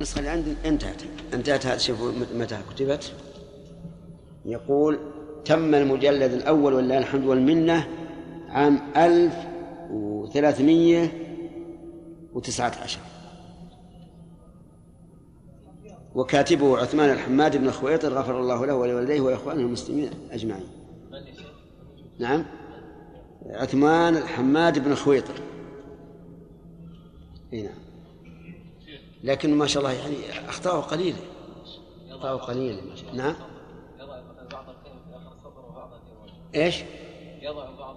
النسخة اللي عندي انتهت انتهت شوفوا متى كتبت. يقول تم المجلد الأول ولله الحمد والمنة عام 1319 وكاتبه عثمان الحماد بن خويطر غفر الله له ولوالديه وإخوانه المسلمين أجمعين. نعم. عثمان الحماد بن خويطر إي نعم. لكن ما شاء الله يعني أخطاؤه قليله أخطاؤه قليله ما شاء الله. نعم. إيش؟ يضع بعض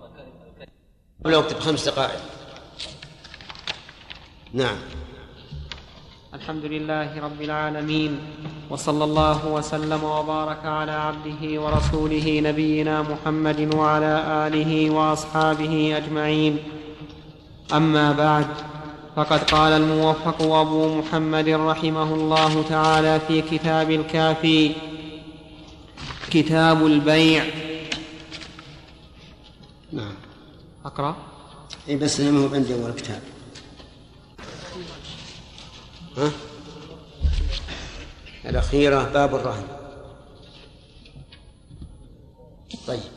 قبل وقت بخمس دقائق. نعم. الحمد لله رب العالمين وصلى الله وسلم وبارك على عبده ورسوله نبينا محمد وعلى آله وأصحابه أجمعين. أما بعد فقد قال الموفق أبو محمد رحمه الله تعالى في كتاب الكافي كتاب البيع. نعم. أقرأ. اي بس أنا ما هو عندي أول كتاب. ها؟ الأخيرة باب الرهن. طيب.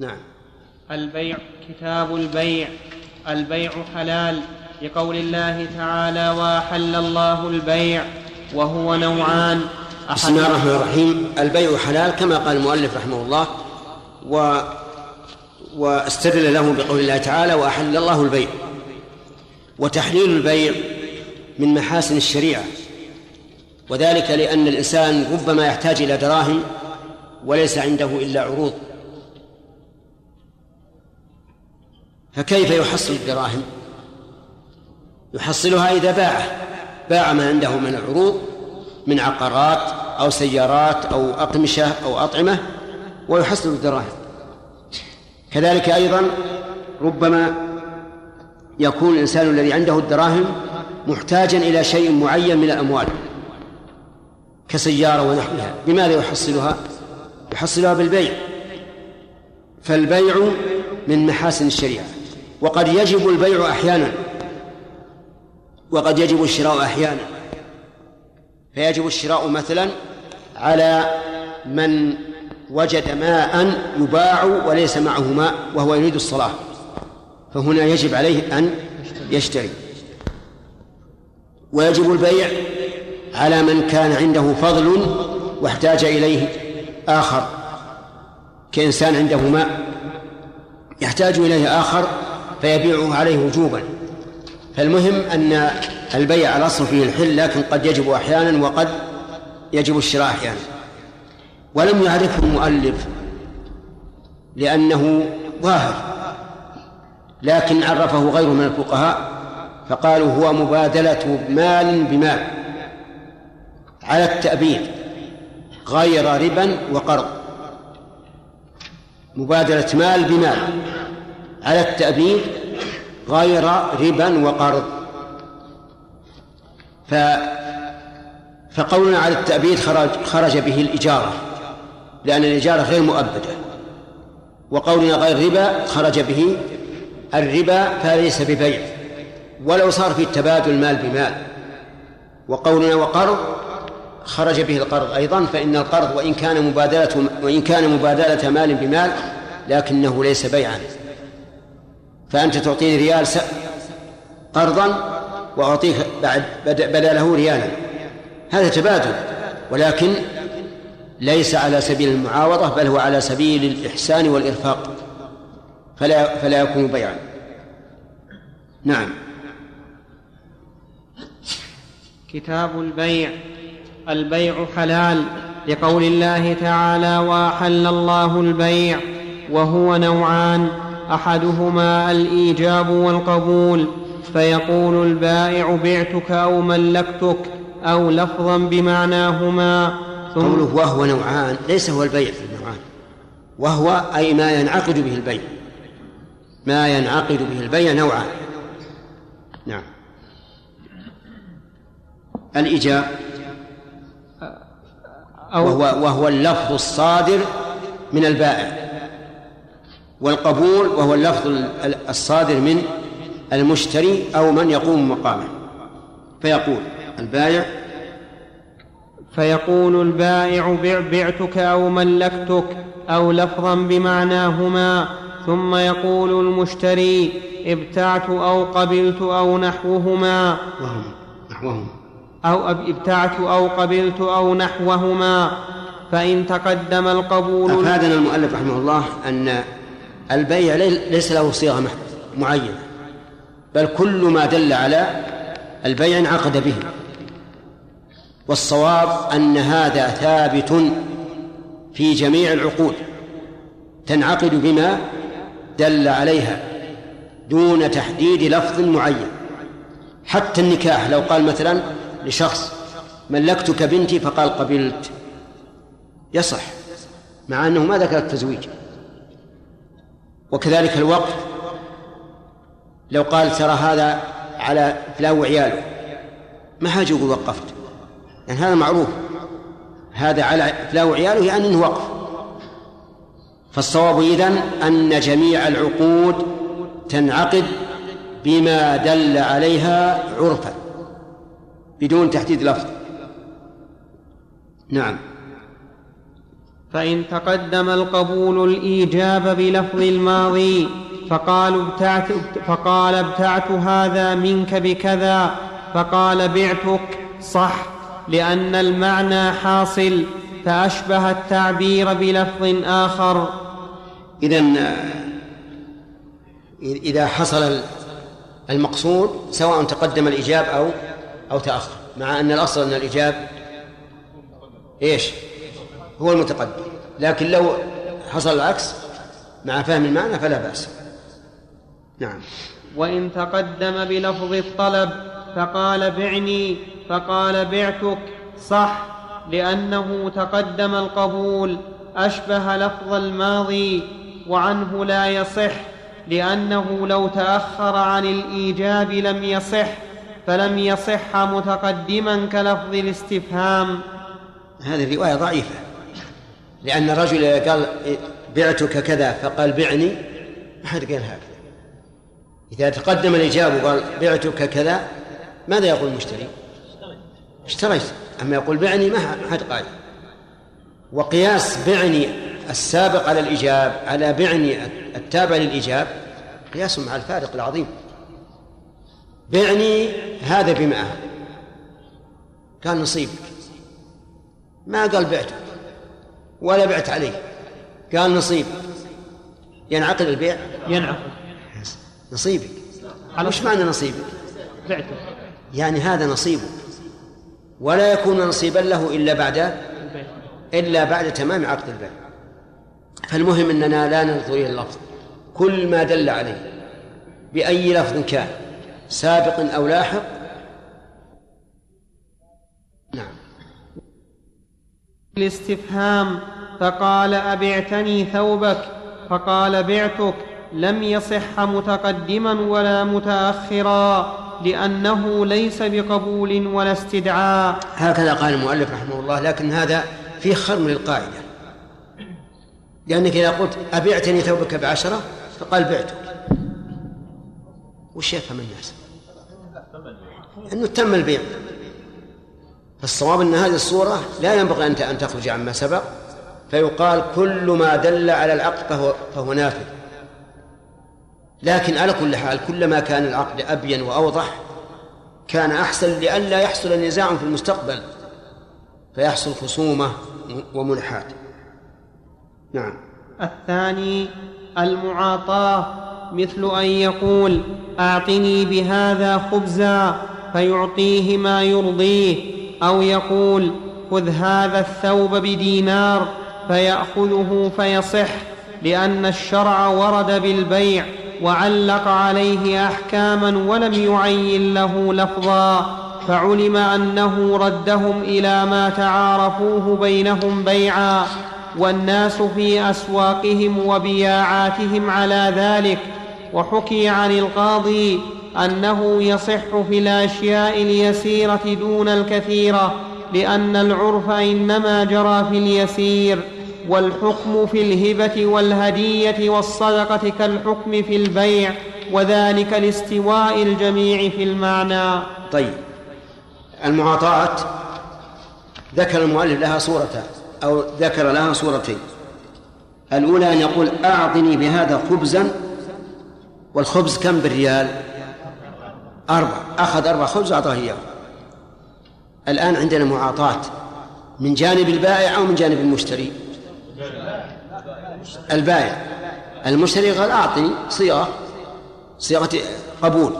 نعم. البيع كتاب البيع. البيع حلال. لقول الله تعالى وأحل الله البيع وهو نوعان. بسم الله الرحمن الرحيم. البيع حلال كما قال المؤلف رحمه الله و واستدل له بقول الله تعالى وأحل الله البيع. وتحليل البيع من محاسن الشريعة. وذلك لأن الإنسان ربما يحتاج إلى دراهم وليس عنده إلا عروض. فكيف يحصل الدراهم؟ يحصلها إذا باعه باع ما عنده من العروض من عقارات أو سيارات أو أقمشة أو أطعمة ويحصل الدراهم. كذلك أيضا ربما يكون الإنسان الذي عنده الدراهم محتاجا إلى شيء معين من الأموال كسيارة ونحوها. بماذا يحصلها؟ يحصلها بالبيع. فالبيع من محاسن الشريعة. وقد يجب البيع أحيانا. وقد يجب الشراء أحيانا. فيجب الشراء مثلا على من وجد ماء يباع وليس معه ماء وهو يريد الصلاة. فهنا يجب عليه أن يشتري. ويجب البيع على من كان عنده فضل واحتاج إليه آخر. كإنسان عنده ماء يحتاج إليه آخر فيبيعه عليه وجوبا. فالمهم أن البيع الأصل فيه الحل لكن قد يجب أحيانا وقد يجب الشراء أحيانا. ولم يعرفه المؤلف لأنه ظاهر لكن عرفه غيره من الفقهاء فقالوا هو مبادلة مال بمال على التأبيد غير ربا وقرض. مبادلة مال بمال. على التأبيد غير ربا وقرض. ف فقولنا على التأبيد خرج خرج به الإجارة لأن الإجارة غير مؤبدة. وقولنا غير ربا خرج به الربا فليس ببيع. ولو صار في التبادل مال بمال. وقولنا وقرض خرج به القرض أيضا فإن القرض وإن كان مبادلة وإن كان مبادلة مال بمال لكنه ليس بيعا. فأنت تعطيني ريال قرضا وأعطيك بعد بدله ريالا. هذا تبادل ولكن ليس على سبيل المعاوضة بل هو على سبيل الإحسان والإرفاق. فلا فلا يكون بيعا. نعم. كتاب البيع. البيع حلال. لقول الله تعالى وأحل الله البيع وهو نوعان أحدهما الإيجاب والقبول فيقول البائع بعتك أو ملكتك أو لفظا بمعناهما. قوله وهو نوعان ليس هو البيع في النوعان وهو أي ما ينعقد به البيع. ما ينعقد به البيع نوعان. نعم. الإيجاب. وهو وهو اللفظ الصادر من البائع. والقبول وهو اللفظ الصادر من المشتري أو من يقوم مقامه. فيقول البائع فيقول البائع بعتك أو ملكتك أو لفظا بمعناهما. ثم يقول المشتري ابتعت أو قبلت أو نحوهما. نحوهما أو ابتعت أو قبلت أو نحوهما. فإن تقدم القبول أفادنا المؤلف رحمه الله أن البيع ليس له صيغة معينة بل كل ما دل على البيع انعقد به. والصواب أن هذا ثابت في جميع العقود تنعقد بما دل عليها دون تحديد لفظ معين. حتى النكاح لو قال مثلا لشخص ملكتك بنتي؟ فقال قبلت. يصح مع أنه ما ذكر التزويج. وكذلك الوقف لو قال ترى هذا على فلان وعياله ما حاجة يقول وقفت؟ يعني هذا معروف. هذا على فلان وعياله يعني أنه وقف. فالصواب إذن أن جميع العقود تنعقد بما دل عليها عرفا بدون تحديد لفظ. نعم. فإن تقدم القبول الإيجاب بلفظ الماضي فقال ابتعت فقال ابتعت هذا منك بكذا فقال بعتك صح لأن المعنى حاصل فأشبه التعبير بلفظ آخر. إذا إذا حصل المقصود سواء تقدم الإجاب أو أو تأخر مع أن الأصل أن الإجاب إيش؟ هو المتقدم. لكن لو حصل العكس مع فهم المعنى فلا بأس. نعم. وإن تقدم بلفظ الطلب فقال بعني فقال بعتك صح لأنه تقدم القبول أشبه لفظ الماضي وعنه لا يصح لأنه لو تأخر عن الإيجاب لم يصح فلم يصح متقدما كلفظ الاستفهام. هذه الرواية ضعيفة. لأن الرجل قال بعتك كذا فقال بعني. ما حد قال هكذا. إذا تقدم الإجابة وقال بعتك كذا ماذا يقول المشتري؟ اشتريت. أما يقول بعني ما حد قال. وقياس بعني السابق على الإجاب على بعني التابع للإجاب قياس مع الفارق العظيم. بعني هذا بمئة. كان نصيبك. ما قال بعتك. ولا بعت عليه. قال نصيبك ينعقد البيع؟ ينعقد. نصيبك. وش معنى نصيبك؟ بعته. يعني هذا نصيبك ولا يكون نصيبا له إلا بعد إلا بعد تمام عقد البيع. فالمهم أننا لا ننظر إلى اللفظ. كل ما دل عليه بأي لفظ كان سابق أو لاحق الاستفهام فقال أبعتني ثوبك؟ فقال بعتك لم يصح متقدما ولا متأخرا لأنه ليس بقبول ولا استدعاء. هكذا قال المؤلف رحمه الله لكن هذا في خرم للقاعدة. لأنك إذا قلت أبعتني ثوبك بعشرة فقال بعتك. وش يفهم الناس؟ إنه تم البيع. فالصواب أن هذه الصورة لا ينبغي انت أن تخرج عما سبق فيقال كل ما دل على العقد فهو, فهو نافذ. لكن على كل حال كلما كان العقد أبين وأوضح كان أحسن لئلا يحصل نزاع في المستقبل فيحصل خصومة وملحات نعم. الثاني المعاطاة مثل أن يقول أعطني بهذا خبزا فيعطيه ما يرضيه. أو يقول خذ هذا الثوب بدينار فيأخذه فيصح لأن الشرع ورد بالبيع وعلق عليه أحكاما ولم يعين له لفظا فعلم أنه ردهم إلى ما تعارفوه بينهم بيعا والناس في أسواقهم وبياعاتهم على ذلك وحكي عن القاضي أنه يصح في الأشياء اليسيرة دون الكثيرة لأن العرف إنما جرى في اليسير والحكم في الهبة والهدية والصدقة كالحكم في البيع وذلك لاستواء الجميع في المعنى. طيب. المعاطاة ذكر المؤلف لها صورتان أو ذكر لها صورتين. الأولى أن يقول أعطني بهذا خبزا والخبز كم بالريال؟ أربع. أخذ أربع خبز أعطاه إياه. الآن عندنا معاطاة من جانب البائع أو من جانب المشتري؟ البائع. المشتري قال أعطني صيغة صيغة قبول.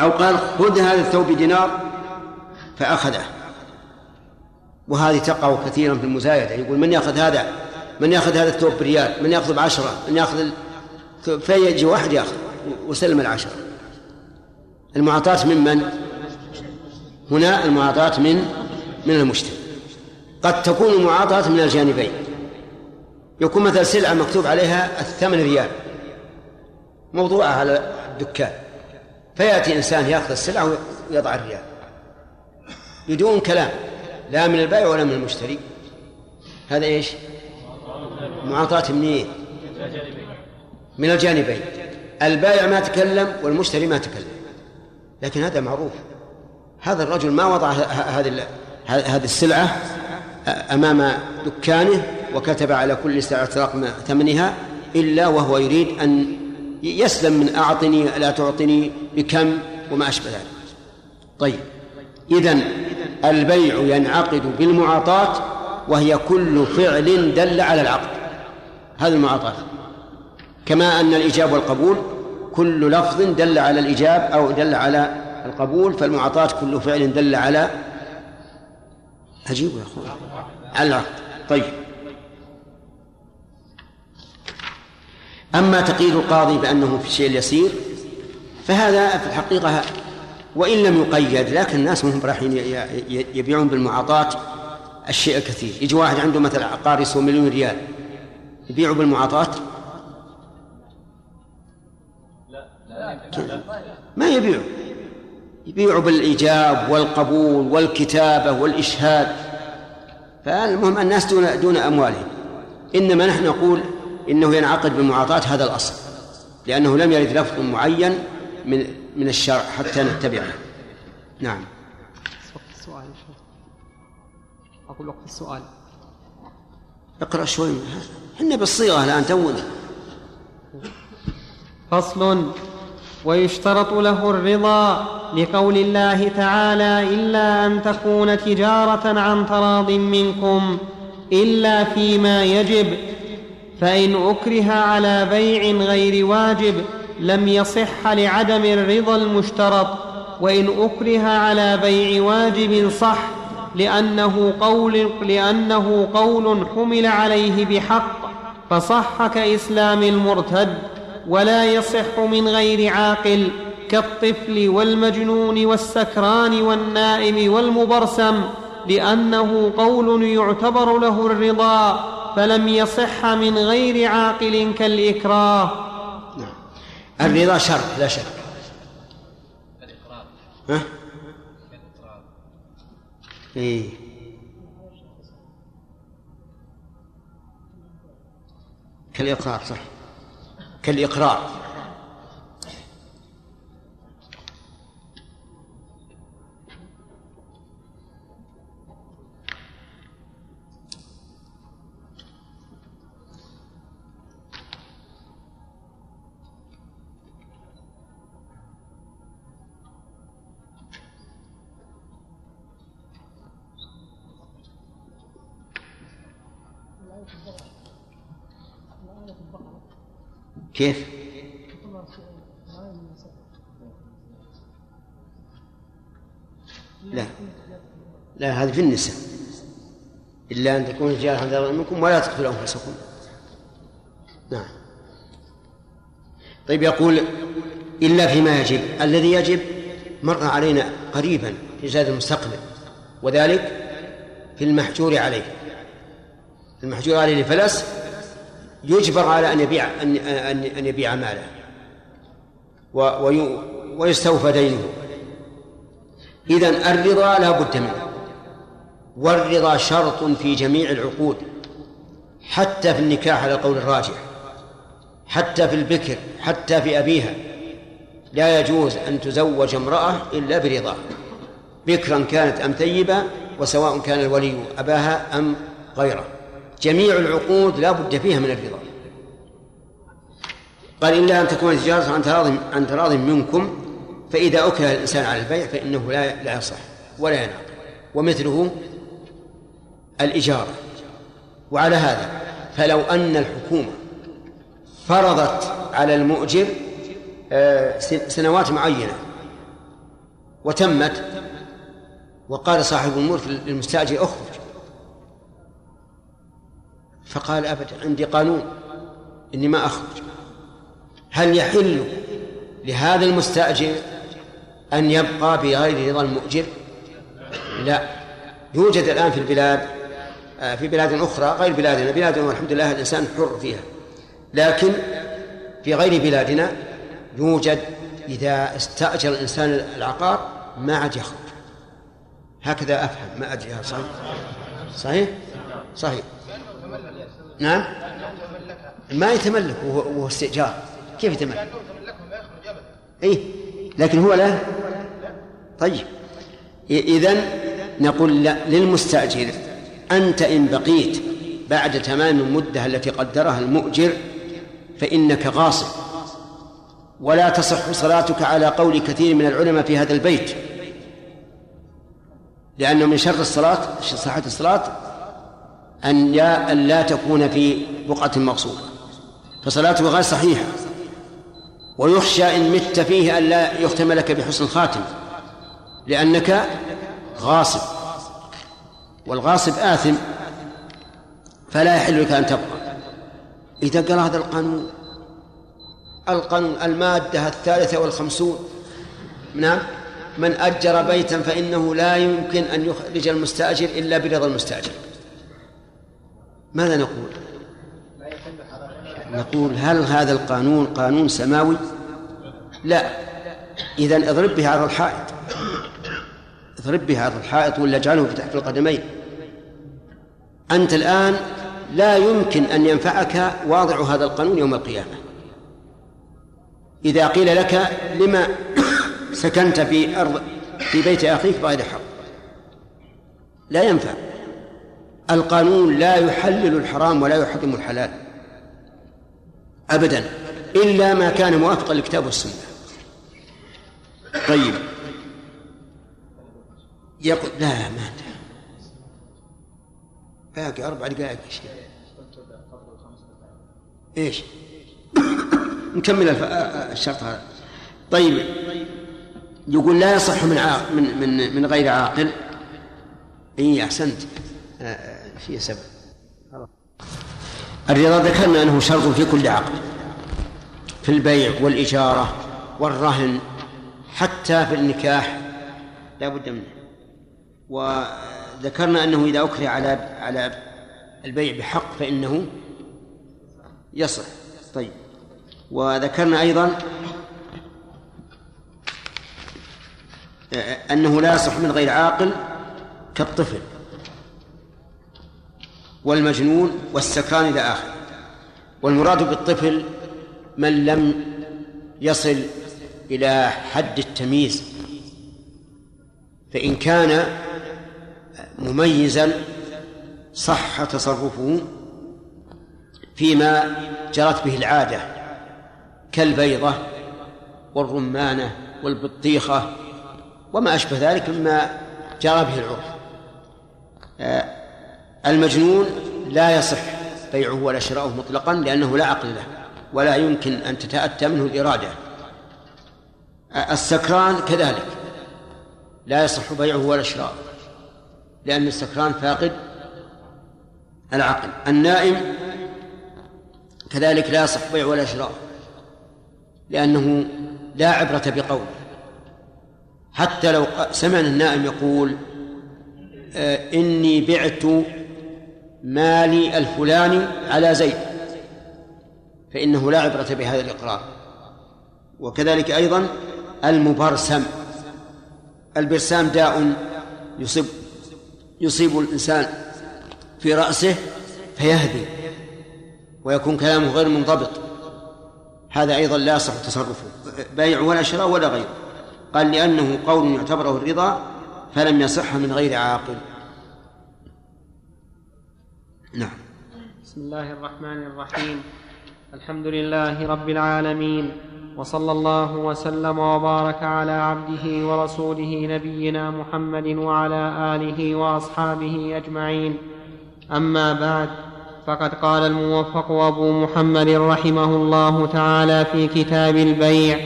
أو قال خذ هذا الثوب بدينار فأخذه. وهذه تقع كثيرا في المزايدة. يقول من يأخذ هذا؟ من يأخذ هذا الثوب بريال؟ من يأخذ بعشرة؟ من يأخذ فيجي واحد يأخذ. وسلم العشرة. المعاطاة من من؟ هنا المعاطاة من من المشتري قد تكون المعاطاة من الجانبين. يكون مثلا سلعة مكتوب عليها الثمن ريال. موضوعة على الدكان. فيأتي إنسان يأخذ السلعة ويضع الريال. بدون كلام. لا من البائع ولا من المشتري. هذا إيش؟ معاطاة منين؟ من الجانبين. البائع ما تكلم والمشتري ما تكلم. لكن هذا معروف. هذا الرجل ما وضع هذه هذه السلعة أمام دكانه وكتب على كل سلعة رقم ثمنها إلا وهو يريد أن يسلم من أعطني لا تعطني بكم وما أشبه ذلك. طيب. إذن البيع ينعقد بالمعاطاة وهي كل فعل دل على العقد. هذه المعاطاة. كما أن الإجاب والقبول كل لفظ دل على الإجاب أو دل على القبول فالمعاطاة كل فعل دل على أجيبوا يا أخوان على العقد. طيب. أما تقييد القاضي بأنه في الشيء اليسير فهذا في الحقيقة وإن لم يقيد لكن الناس هم رايحين يبيعون بالمعاطاة الشيء الكثير. يجي واحد عنده مثلا عقار يسوى مليون ريال يبيعه بالمعاطاة ما يبيعه؟ يبيعه بالإيجاب والقبول والكتابة والإشهاد. فالمهم الناس دون دون أموالهم. إنما نحن نقول إنه ينعقد بالمعاطاة هذا الأصل لأنه لم يرد لفظ معين من من الشرع حتى نتبعه. نعم. وقت السؤال أقول وقت السؤال اقرأ شوي. إحنا بالصيغة الآن تونا. فصل ويشترط له الرضا لقول الله تعالى إلا أن تكون تجارة عن تراض منكم إلا فيما يجب فإن أكره على بيع غير واجب لم يصح لعدم الرضا المشترط وإن أكره على بيع واجب صح لأنه قول, لأنه قول حمل عليه بحق فصح كإسلام المرتد. ولا يصح من غير عاقل كالطفل والمجنون والسكران والنائم والمبرسم لأنه قول يعتبر له الرضا فلم يصح من غير عاقل كالإكراه نعم. الرضا شرط لا شك ها؟ إيه كالإقرار صح كالإقرار. كيف؟ لا. لا هذه في النساء. إلا أن تكون عن منكم ولا تقتلوا أنفسكم. نعم. طيب يقول إلا فيما يجب. الذي يجب مر علينا قريبا في زاد المستقبل وذلك في المحجور عليه. المحجور عليه لفلس يجبر على أن يبيع أن أن يبيع ماله. ويستوفى دينه. إذا الرضا لا بد منه. والرضا شرط في جميع العقود. حتى في النكاح على القول الراجح. حتى في البكر حتى في أبيها. لا يجوز أن تزوج امرأة إلا برضاه بكرا كانت أم ثيبة وسواء كان الولي أباها أم غيره. جميع العقود لا بد فيها من الرضا قال إلا أن تكون التجارة عن تراض عن تراض منكم فإذا أكره الإنسان على البيع فإنه لا لا يصح ولا ينعقد ومثله الإجارة. وعلى هذا فلو أن الحكومة فرضت على المؤجر آه، سنوات معينة وتمت وقال صاحب الملك للمستأجر اخرج فقال أبدا عندي قانون إني ما أخرج. هل يحل لهذا المستأجر أن يبقى بغير رضا المؤجر؟ لا. يوجد الآن في البلاد آه، في بلاد أخرى غير بلادنا بلادنا والحمد لله الإنسان حر فيها. لكن في غير بلادنا يوجد إذا استأجر الإنسان العقار ما عاد يخرج. هكذا أفهم. ما أدري صحيح؟ صحيح؟ صحيح. نعم؟ ما يتملك وهو استئجار. كيف يتملك؟ اي لكن هو لا. طيب. إذن نقول للمستأجر. أنت إن بقيت بعد تمام المدة التي قدرها المؤجر فإنك غاصب. ولا تصح صلاتك على قول كثير من العلماء في هذا البيت. لأنه من شرط الصلاة صحة الصلاة أن أن لا تكون في بقعة مغصوبة. فصلاته غير صحيحة. ويخشى إن مت فيه أن لا يختم لك بحسن خاتم لأنك غاصب. والغاصب آثم فلا يحل لك أن تبقى. إذا قال هذا القانون القانون المادة الثالثة والخمسون نعم من أجر بيتا فإنه لا يمكن أن يخرج المستأجر إلا برضا المستأجر. ماذا نقول؟ نقول هل هذا القانون قانون سماوي؟ لا. إذا اضرب به على الحائط. اضرب به على الحائط ولا اجعله في تحت القدمين. أنت الآن لا يمكن أن ينفعك واضع هذا القانون يوم القيامة. إذا قيل لك لما سكنت في أرض في بيت أخيك بغير حق. لا ينفع. القانون لا يحلل الحرام ولا يحرم الحلال. أبدا. إلا ما كان موافقا للكتاب والسنة طيب. يقول لا ما باقي أربع دقائق يا شيخ. إيش؟ نكمل الشرط هذا. طيب. يقول لا يصح من عاقل من من من غير عاقل. اي أحسنت. آه، آه، في سبب. الرضا ذكرنا أنه شرط في كل عقد في البيع والإجارة والرهن حتى في النكاح لا بد منه. وذكرنا أنه إذا أكره على على البيع بحق فإنه يصح. طيب. وذكرنا أيضا أنه لا يصح من غير عاقل كالطفل. والمجنون والسكران إلى آخره. والمراد بالطفل من لم يصل إلى حد التمييز. فإن كان مميزا صح تصرفه فيما جرت به العادة كالبيضة والرمانة والبطيخة وما أشبه ذلك مما جرى به العرف. آه، المجنون لا يصح بيعه ولا شراؤه مطلقا لأنه لا عقل له ولا يمكن أن تتأتى منه الإرادة. السكران كذلك لا يصح بيعه ولا شراؤه لأن السكران فاقد العقل. النائم كذلك لا يصح بيعه ولا شراؤه لأنه لا عبرة بقوله. حتى لو سمعنا النائم يقول آه، إني بعت مالي الفلاني على زيد فإنه لا عبرة بهذا الإقرار. وكذلك أيضا المبرسم البرسام داء يصيب يصيب الإنسان في رأسه فيهدي ويكون كلامه غير منضبط. هذا أيضا لا يصح تصرفه بيع ولا شراء ولا غيره. قال لأنه قول يعتبره الرضا فلم يصح من غير عاقل. نعم. بسم الله الرحمن الرحيم. الحمد لله رب العالمين وصلى الله وسلم وبارك على عبده ورسوله نبينا محمد وعلى آله وأصحابه أجمعين. أما بعد فقد قال الموفق أبو محمد رحمه الله تعالى في كتاب البيع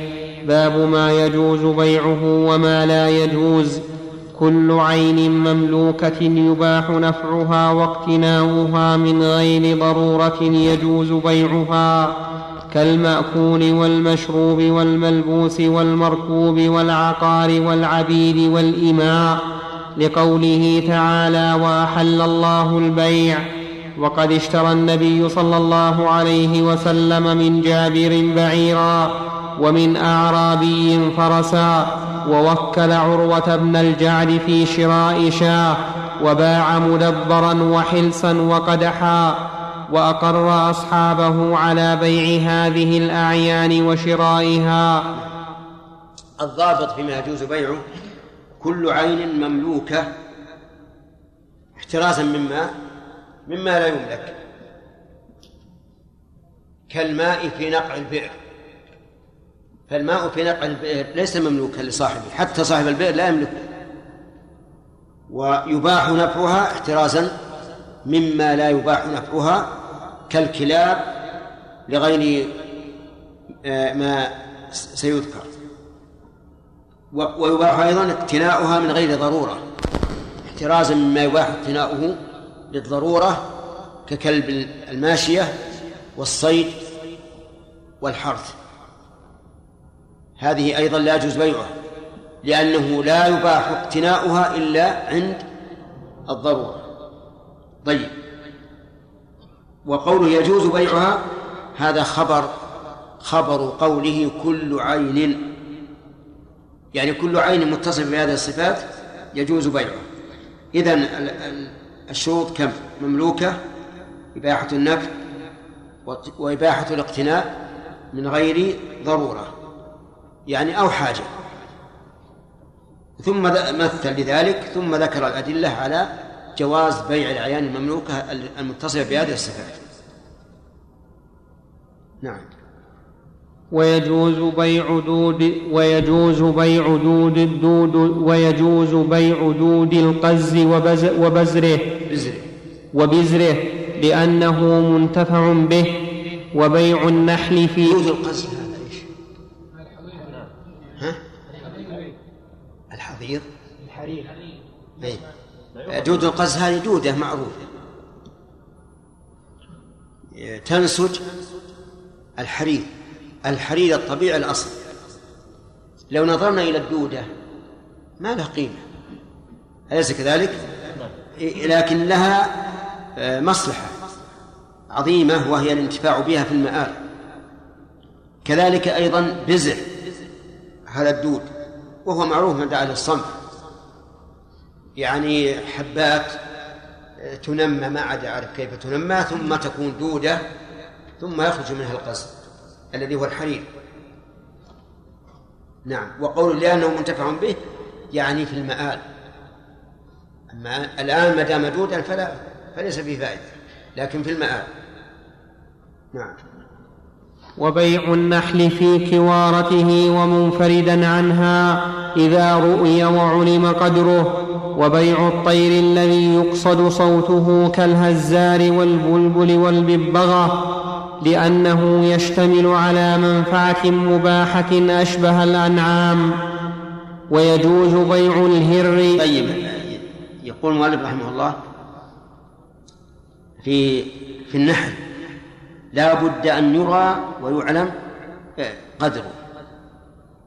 باب ما يجوز بيعه وما لا يجوز. كل عين مملوكة يباح نفعها واقتناؤها من غير ضرورة يجوز بيعها كالمأكول والمشروب والملبوس والمركوب والعقار والعبيد والإماء لقوله تعالى وأحل الله البيع وقد اشترى النبي صلى الله عليه وسلم من جابر بعيرا ومن أعرابي فرسا ووكل عروة بن الجعد في شراء شاه وباع مدبرا وحلسا وقدحا وأقر أصحابه على بيع هذه الأعيان وشرائها. الضابط فيما يجوز بيعه كل عين مملوكة احترازا مما مما لا يملك كالماء في نقع البئر. فالماء في نقع البئر ليس مملوكا لصاحبه حتى صاحب البئر لا يملكه ويباح نفعها احترازا مما لا يباح نفعها كالكلاب لغير آه، ما سيذكر. ويباح أيضا اقتناؤها من غير ضرورة. احترازا مما يباح اقتناؤه للضرورة ككلب الماشية والصيد والحرث. هذه أيضا لا يجوز بيعها لأنه لا يباح اقتناؤها إلا عند الضرورة. طيب. وقوله يجوز بيعها هذا خبر خبر قوله كل عين يعني كل عين متصف بهذه الصفات يجوز بيعها. إذن الشروط كم؟ مملوكة إباحة النفع وإباحة الاقتناء من غير ضرورة. يعني أو حاجة. ثم مثل لذلك ثم ذكر الأدلة على جواز بيع الأعيان المملوكة المتصلة بهذه الصفات. نعم. ويجوز بيع دود ويجوز بيع دود الدود ويجوز بيع دود القز وبزره. وبزره لأنه منتفع به. وبيع النحل في دود القز هذا إيش؟ ها؟ الحضير الحرير. أي. دود القز هذه دودة معروفة. تنسج الحرير. الحرير الطبيعي الأصل. لو نظرنا إلى الدودة ما لها قيمة. أليس كذلك؟ لكن لها آه، مصلحة عظيمة وهي الانتفاع بها في المآل كذلك أيضا بزع هذا الدود وهو معروف من أهل الصنف يعني حبات آه، تنمى ما عاد أعرف كيف تنمى ثم تكون دودة ثم يخرج منها القصد الذي هو الحرير. نعم. وقول لأنه منتفع به يعني في المآل. أما الآن ما دام دودا فلا فليس فيه فائدة لكن في المآل. نعم. وبيع النحل في كوارته ومنفردا عنها إذا رؤي وعلم قدره وبيع الطير الذي يقصد صوته كالهزار والبلبل والببغة لأنه يشتمل على منفعة مباحة أشبه الأنعام. ويجوز بيع الهر. طيب يقول المؤلف رحمه الله في في النحل لا بد أن يرى ويعلم قدره.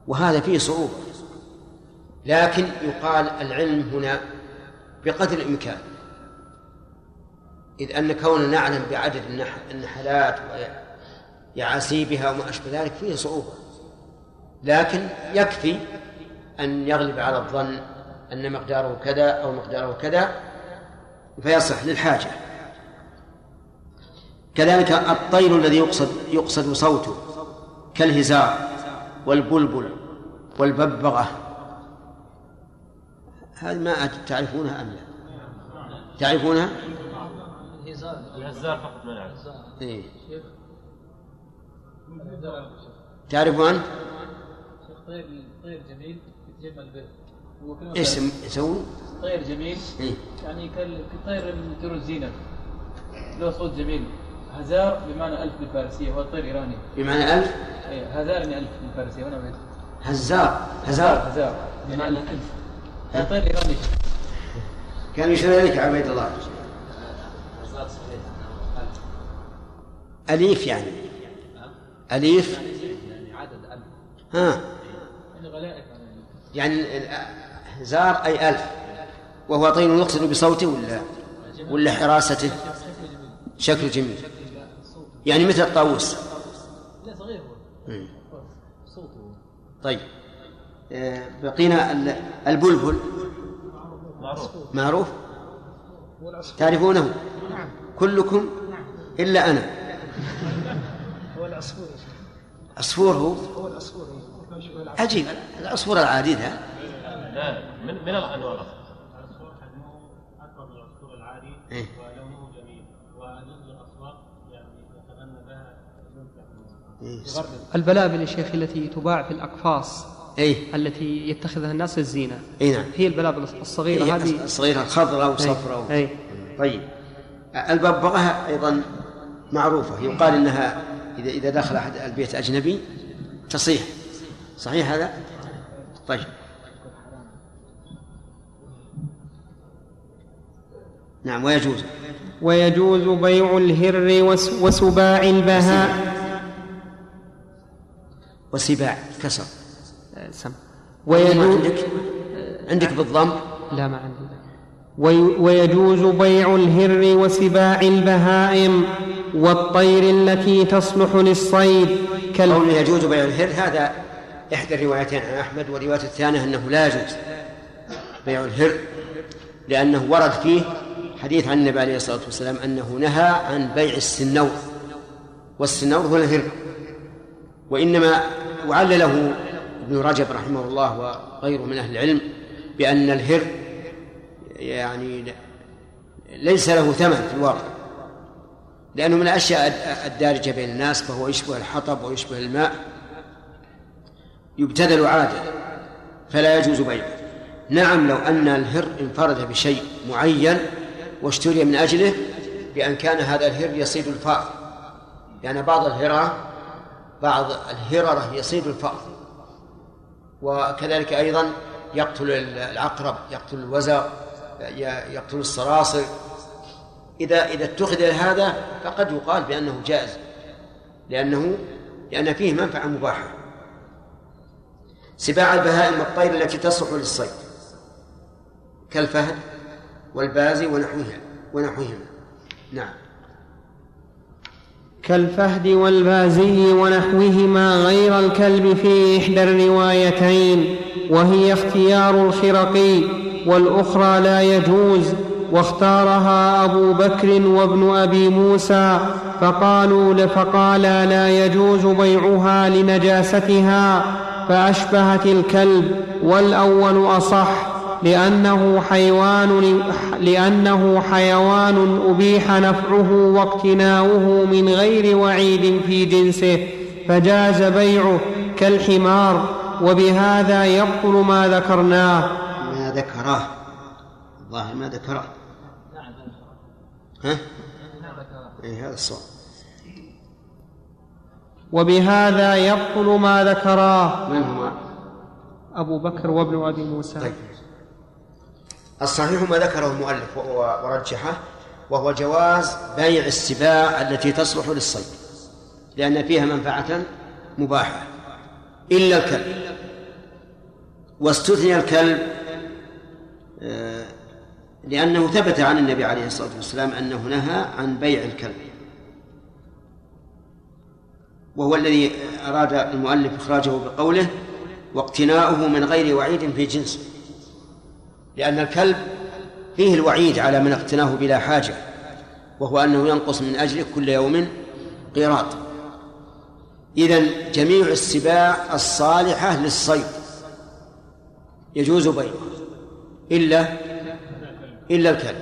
وهذا فيه صعوبة. لكن يقال العلم هنا بقدر الإمكان. إذ أن كوننا نعلم بعدد النحلات ويعاسيبها وما أشبه ذلك فيه صعوبة. لكن يكفي أن يغلب على الظن أن مقداره كذا أو مقداره كذا فيصح للحاجة. كذلك الطير الذي يقصد يقصد صوته كالهزار والبلبل والببغة هذه ما تعرفونها أم لا؟ تعرفونها؟ الهزار فقط ما نعرف إيه؟ تعرفون؟ طير طير جميل يتجمل به إيش يسوي؟ طير جميل إيه؟ يعني كالطير من طيور الزينه له صوت جميل هزار بمعنى ألف بالفارسية هو طير إيراني. بمعنى ألف؟ إيه هزار يعني ألف بالفارسية وأنا بيت هزار هزار. هزار بمعنى ألف. هذا طير إيراني. كان يشير إليك عبيد الله. أليف يعني. أليف. يعني عدد ألف ها. يعني زار أي ألف. وهو طير يقصد بصوته ولا ولا حراسته؟ شكل جميل. يعني مثل الطاووس. لا صغير هو. صوته. طيب. آه، بقينا البلبل. معروف. معروف؟ تعرفونه؟ نعم. كلكم؟ إلا أنا. هو العصفور عصفور هو؟ هو العصفور عجيب. العصفور العادي ذا لا من من الانواع العصفور حجمه اكبر من العصفور العادي إيه؟ ولونه جميل ونزل الاسواق يعني يتغنى بها إيه؟ البلابل يا شيخ التي تباع في الأقفاص أي التي يتخذها الناس للزينة أي نعم. هي البلابل الصغيرة إيه هذه. الصغيرة خضراء وصفراء أي. أي. طيب. الببغاء أيضا معروفة. يقال إنها إذا إذا دخل أحد البيت أجنبي تصيح. صحيح هذا؟ طيب. نعم ويجوز. ويجوز بيع الهر وسباع البهاء. وسباع كسر. سم. ويجوز عندك؟ عندك بالضم؟ لا ما عندي. ويجوز بيع الهر وسباع البهائم والطير التي تصلح للصيد. كال... قول يجوز بيع الهر هذا إحدى الروايتين عن أحمد والرواية الثانية أنه لا يجوز بيع الهر لأنه ورد فيه حديث عن النبي عليه الصلاة والسلام أنه نهى عن بيع السنور والسنور هو الهر. وإنما وعلله ابن رجب رحمه الله وغيره من أهل العلم بأن الهر يعني ليس له ثمن في الواقع لأنه من الأشياء الدارجة بين الناس فهو يشبه الحطب ويشبه الماء يبتذل عادة فلا يجوز بيعه. نعم لو أن الهر انفرد بشيء معين واشتري من أجله بأن كان هذا الهر يصيد الفأر. يعني بعض الهرة بعض الهررة يصيد الفأر. وكذلك أيضا يقتل العقرب يقتل الوزغ يقتل الصراصر إذا إذا اتخذ هذا فقد يقال بأنه جائز. لأنه لأن فيه منفعة مباحة. سباع البهائم والطير التي تصلح للصيد. كالفهد والبازي ونحوها ونحوهما. نعم. كالفهد والبازي ونحوهما غير الكلب في إحدى الروايتين وهي اختيار الخرقي والأخرى لا يجوز واختارها أبو بكر وابن أبي موسى فقالوا فقالا لا يجوز بيعها لنجاستها فأشبهت الكلب والأول أصح لأنه حيوان لأنه حيوان أبيح نفعه واقتناؤه من غير وعيد في جنسه فجاز بيعه كالحمار وبهذا يبطل ما ذكرناه. ما ذكراه الله ما ذكراه ها؟ إيه هذا الصواب. وبهذا يبطل ما ذكراه. من هما؟ أبو بكر وابن أبي موسى. طيب. الصحيح ما ذكره المؤلف ورجحه وهو جواز بيع السباع التي تصلح للصيد لأن فيها منفعة مباحة. إلا الكلب. واستثني الكلب آه، لأنه ثبت عن النبي عليه الصلاة والسلام أنه نهى عن بيع الكلب. وهو الذي أراد المؤلف إخراجه بقوله واقتناؤه من غير وعيد في جنسه. لأن الكلب فيه الوعيد على من اقتناه بلا حاجة وهو أنه ينقص من أجله كل يوم قيراط إذا جميع السباع الصالحة للصيد يجوز بيعها إلا إلا الكلب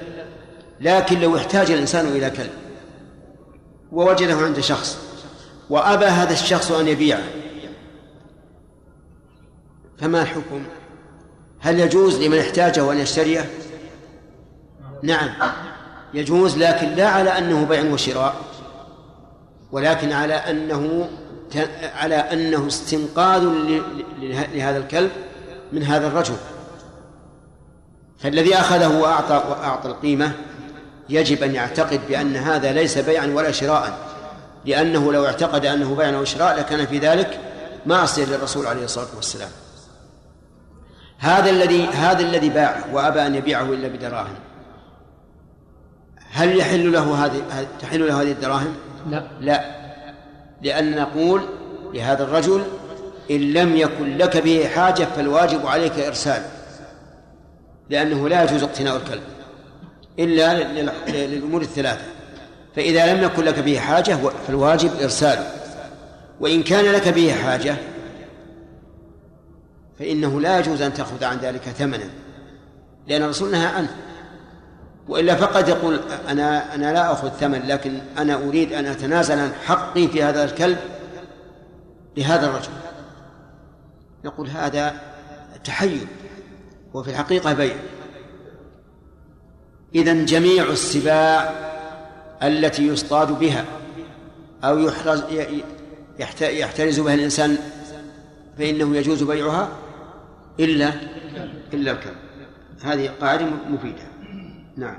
لكن لو احتاج الإنسان إلى كلب ووجده عند شخص وأبى هذا الشخص أن يبيعه فما الحكم؟ هل يجوز لمن احتاجه أن يشتريه؟ نعم يجوز لكن لا على أنه بيع وشراء ولكن على أنه على أنه استنقاذ لهذا الكلب من هذا الرجل فالذي أخذه وأعطى وأعطى القيمة يجب أن يعتقد بأن هذا ليس بيعا ولا شراء لأنه لو اعتقد أنه بيع أو شراء لكان في ذلك معصية للرسول عليه الصلاة والسلام هذا الذي هذا الذي باع وأبى أن يبيعه إلا بدراهم. هل يحل له هذه تحل له هذه الدراهم؟ لا. لا. لأن نقول لهذا الرجل إن لم يكن لك به حاجة فالواجب عليك إرساله لأنه لا يجوز اقتناء الكلب إلا للأمور الثلاثة. فإذا لم يكن لك به حاجة فالواجب إرساله. وإن كان لك به حاجة فإنه لا يجوز أن تأخذ عن ذلك ثمنا لأن الرسول نهى عنه. وإلا فقد يقول أنا أنا لا أخذ ثمن لكن أنا أريد أن أتنازل عن حقي في هذا الكلب لهذا الرجل. نقول هذا تحيل وفي الحقيقة بيع. إذا جميع السباع التي يصطاد بها أو يحرز يحترز بها الإنسان فإنه يجوز بيعها. إلا إلا الكلب. هذه قاعدة مفيدة. نعم.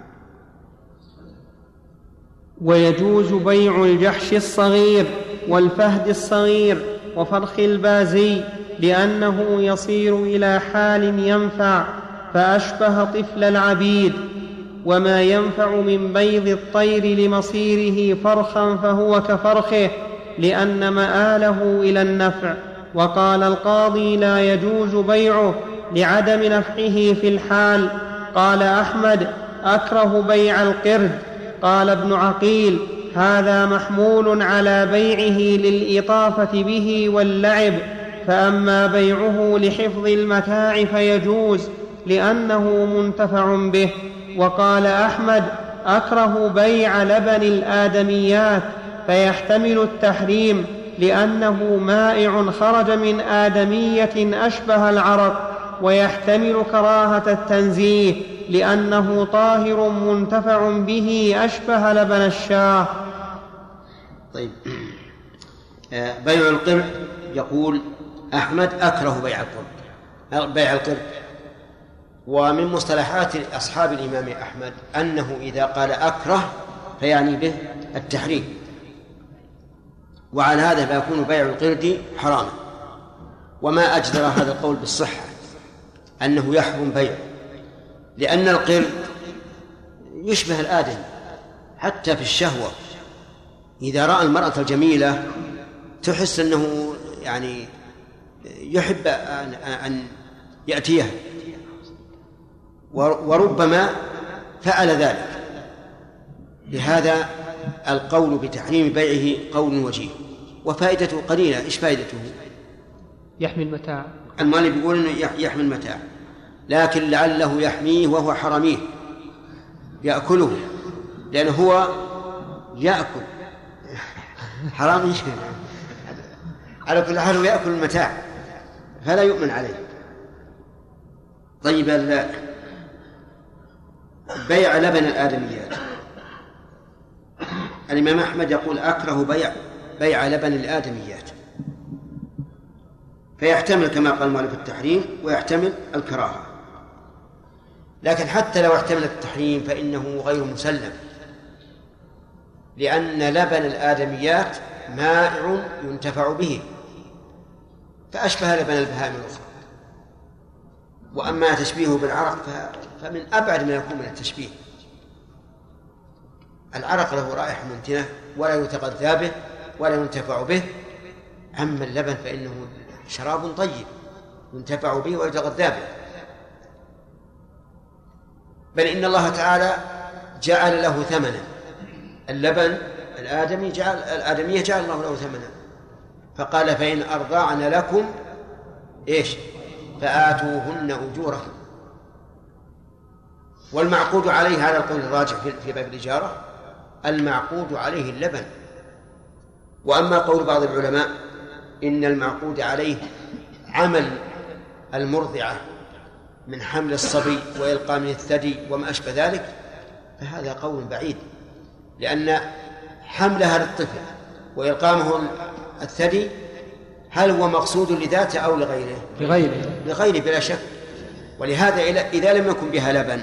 ويجوز بيع الجحش الصغير والفهد الصغير وفرخ البازي لأنه يصير إلى حال ينفع فأشبه طفل العبيد. وما ينفع من بيض الطير لمصيره فرخا فهو كفرخه لأن مآله إلى النفع. وقال القاضي لا يجوز بيعه لعدم نفعه في الحال. قال أحمد أكره بيع القرد. قال ابن عقيل هذا محمول على بيعه للإطافة به واللعب. فأما بيعه لحفظ المتاع فيجوز لأنه منتفع به. وقال أحمد أكره بيع لبن الآدميات فيحتمل التحريم. لأنه مائع خرج من آدمية أشبه العرق ويحتمل كراهة التنزيه لأنه طاهر منتفع به أشبه لبن الشاه. طيب. آه، بيع القرد يقول أحمد أكره بيع القرد. بيع القرد. ومن مصطلحات أصحاب الإمام أحمد أنه إذا قال أكره فيعني به التحريم. وعلى هذا فيكون بيع القرد حراما. وما أجدر هذا القول بالصحة أنه يحرم بيعه لأن القرد يشبه الآدم حتى في الشهوة. إذا رأى المرأة الجميلة تحس أنه يعني يحب أن يأتيها. وربما فعل ذلك. لهذا القول بتحريم بيعه قول وجيه وفائدته قليلة. إيش فائدته؟ يحمي المتاع. المالي بيقول إنه يحمي المتاع لكن لعله يحميه وهو حرميه يأكله لأنه هو يأكل. حرامي على كل حال هو يأكل المتاع فلا يؤمن عليه. طيب بيع لبن الآدميات. الإمام أحمد يقول أكره بيع بيع لبن الآدميات. فيحتمل كما قال مالك التحريم ويحتمل الكراهة. لكن حتى لو احتمل التحريم فإنه غير مسلم. لأن لبن الآدميات مائع ينتفع به. فأشبه لبن البهائم الأخرى. وأما تشبيهه بالعرق فمن أبعد ما يكون من التشبيه. العرق له رائحة منتنة ولا يتغذى به ولا ينتفع به. أما اللبن فإنه شراب طيب ينتفع به ويتغذى به. بل إن الله تعالى جعل له ثمنا. اللبن الآدمي جعل الآدمية جعل الله له ثمنا. فقال فإن أرضعن لكم إيش؟ فآتوهن أجورهن والمعقود عليه هذا القول الراجح في باب الإجارة. المعقود عليه اللبن. وأما قول بعض العلماء إن المعقود عليه عمل المرضعة من حمل الصبي وإلقاء من الثدي وما أشبه ذلك فهذا قول بعيد لأن حملها للطفل وإلقامه الثدي هل هو مقصود لذاته أو لغيره؟ لغيره. لغيره بلا شك. ولهذا إذا لم يكن بها لبن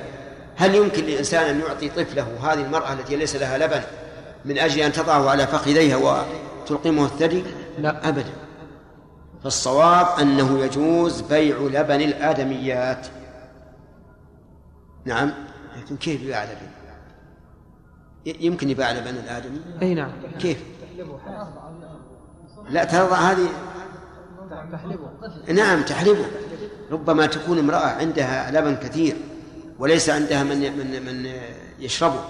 هل يمكن للإنسان أن يعطي طفله هذه المرأة التي ليس لها لبن من أجل أن تضعه على فخذيها وتلقمه الثدي؟ لا أبدا فالصواب أنه يجوز بيع لبن الآدميات نعم لكن كيف يباع لبن؟ يمكن يباع لبن الآدمي؟ أي نعم كيف؟ لا ترضى هذه نعم تحلبه ربما تكون امرأة عندها لبن كثير وليس عندها من من من يشربه.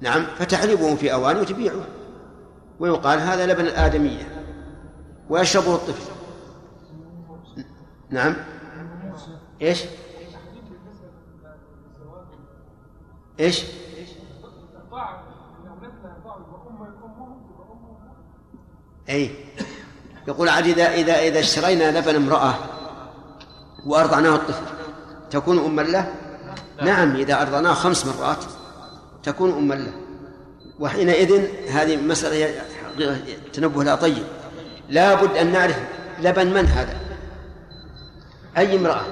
نعم فتحلبه في أوان وتبيعه. ويقال هذا لبن الآدمية. ويشربه الطفل. نعم. إيش؟ إيش؟ اي يقول عاد اذا اذا إذا اشترينا لبن امرأة وأرضعناه الطفل. تكون اما له؟ نعم إذا أرضعناه خمس مرات تكون اما له. وحينئذ هذه مسألة تنبه لها طيب. لا بد أن نعرف لبن من هذا؟ أي امرأة؟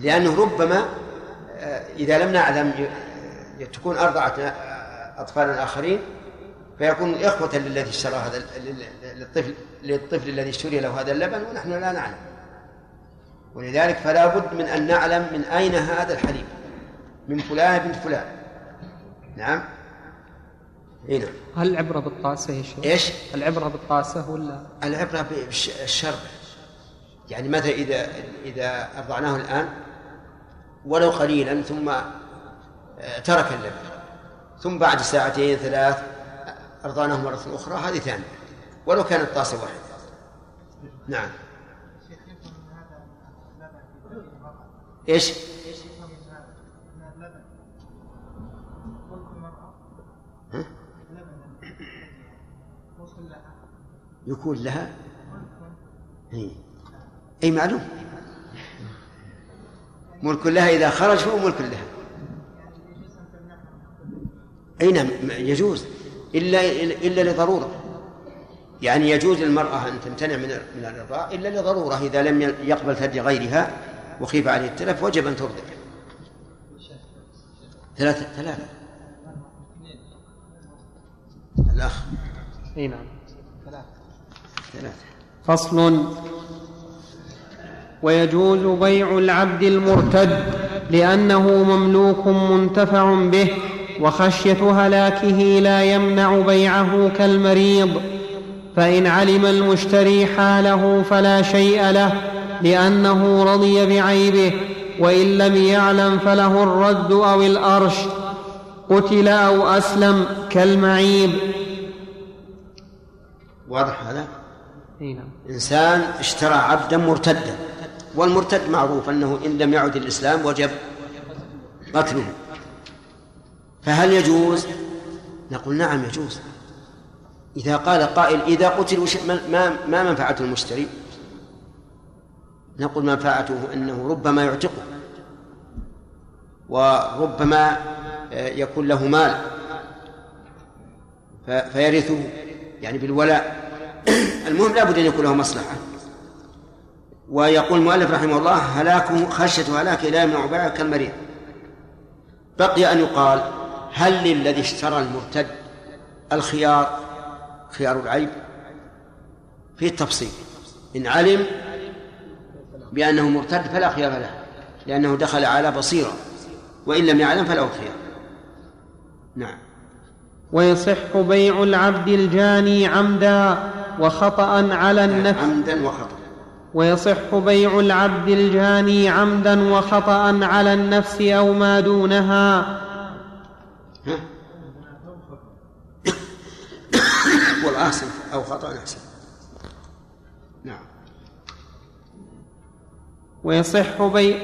لأنه ربما آه، إذا لم نعلم تكون أرضعت اطفالا اخرين فيكون إخوة للذي اشترى هذا للطفل للطفل الذي اشتري له هذا اللبن ونحن لا نعلم. ولذلك فلا بد من أن نعلم من أين هذا الحليب. من فلان بنت فلان. نعم. هنا نعم. هل العبرة بالطاسة يا شيخ؟ إيش؟ العبرة بالطاسة ولا؟ العبرة بالشرب. يعني مثلا إذا إذا أرضعناه الآن؟ ولو قليلا ثم آه، ترك اللبن ثم بعد ساعتين ثلاث أرضانه مرة أخرى هذه ثانية. ولو كانت طاسة واحدة. نعم. إيش؟ يكون لها؟ اي أي معلوم. ملك لها إذا خرج فهو ملك لها. أي نعم يجوز. إلا إلا لضرورة. يعني يجوز للمرأة أن تمتنع من من الرضاع إلا لضرورة إذا لم يقبل ثدي غيرها وخيف عليه التلف وجب أن ترضع. ثلاثة ثلاثة. الأخ. أي نعم. ثلاثة. فصل. ويجوز بيع العبد المرتد لأنه مملوك منتفع به وخشية هلاكه لا يمنع بيعه كالمريض. فإن علم المشتري حاله فلا شيء له لأنه رضي بعيبه وإن لم يعلم فله الرد أو الأرش. قتل أو أسلم كالمعيب. واضح هذا؟ نعم. إنسان اشترى عبدا مرتدا والمرتد معروف أنه إن لم يعد الاسلام وجب قتله. فهل يجوز؟ نقول نعم يجوز. إذا قال قائل إذا قتل ما ما منفعة المشتري؟ نقول منفعته أنه ربما يعتقه وربما آه، يكون له مال. فيرثه يعني بالولاء. المهم لابد أن يكون له مصلحة. ويقول المؤلف رحمه الله هلاكه خشية هلاكه لا يمنع بيعه كالمريض. بقي أن يقال هل للذي اشترى المرتد الخيار خيار العيب؟ في التفصيل. إن علم بأنه مرتد فلا خيار له لأنه دخل على بصيرة وإن لم يعلم فله خيار. نعم. ويصح بيع العبد الجاني عمدا وخطأ على النفس. عمدا وخطأ. ويصح بيع العبد الجاني عمدا وخطأ على النفس أو ما دونها. والأحسن أو خطأ أحسن ويصح بيع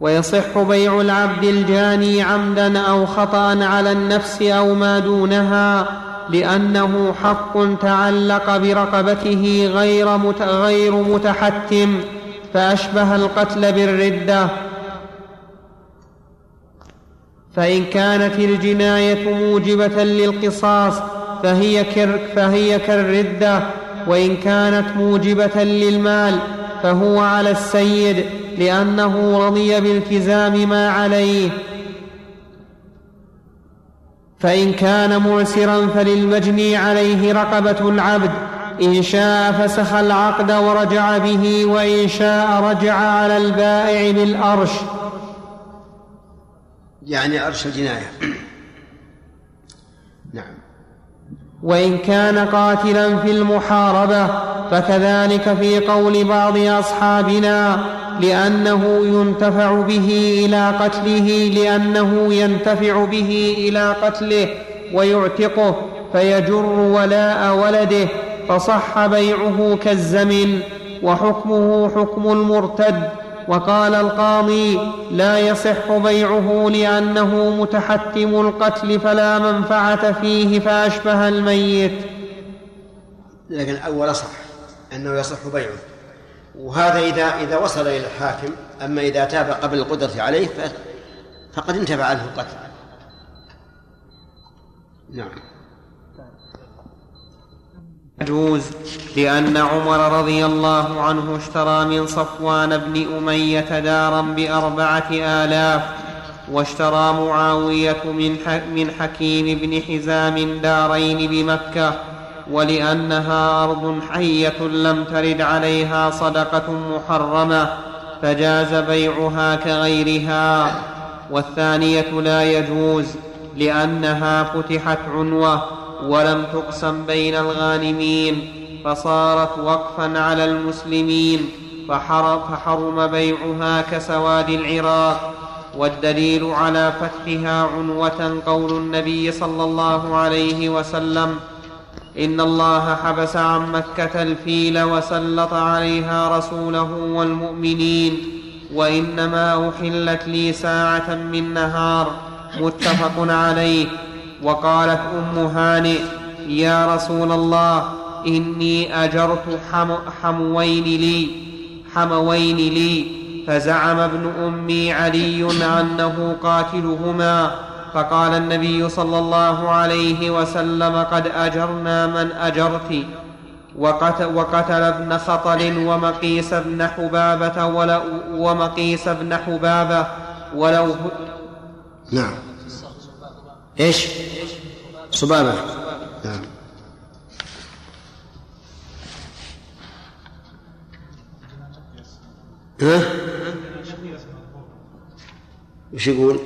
ويصح بيع العبد الجاني عمدا أو خطأ على النفس أو ما دونها لأنه حق تعلق برقبته غير غير متحتم فأشبه القتل بالردة. فإن كانت الجناية موجبة للقصاص فهي, فهي كالردة وإن كانت موجبة للمال فهو على السيد لأنه رضي بالتزام ما عليه. فإن كان معسرا فللمجني عليه رقبة العبد. إن شاء فسخ العقد ورجع به وإن شاء رجع على البائع بالأرش. يعني أرش الجناية. وإن كان قاتلا في المحاربة فكذلك في قول بعض أصحابنا لأنه ينتفع به إلى قتله لأنه ينتفع به إلى قتله ويعتقه فيجر ولاء ولده فصح بيعه كالزمن وحكمه حكم المرتد. وقال القاضي لا يصح بيعه لأنه متحتم القتل فلا منفعة فيه فأشبه الميت. لكن الأول صح أنه يصح بيعه. وهذا إذا إذا وصل إلى الحاكم أما إذا تاب قبل القدرة عليه فقد انتفع عنه القتل. نعم. يجوز لأن عمر رضي الله عنه اشترى من صفوان بن أمية دارا بأربعة آلاف واشترى معاوية من, من حكيم بن حزام دارين بمكة ولأنها أرض حية لم ترد عليها صدقة محرمة فجاز بيعها كغيرها. والثانية لا يجوز لأنها فتحت عنوة ولم تقسم بين الغانمين فصارت وقفا على المسلمين فحرم بيعها كسواد العراق. والدليل على فتحها عنوة قول النبي صلى الله عليه وسلم إن الله حبس عن مكة الفيل وسلط عليها رسوله والمؤمنين وإنما أحلت لي ساعة من نهار. متفق عليه. وقالت أم هانئ يا رسول الله إني أجرت حم حموين لي حموين لي فزعم ابن أمي علي أنه قاتلهما فقال النبي صلى الله عليه وسلم قد أجرنا من أجرت وقتل, ابن خطل ومقيس بن حبابة ولو ومقيس بن حبابة ولو نعم. إيش صبابة نعم ها؟ وش يقول؟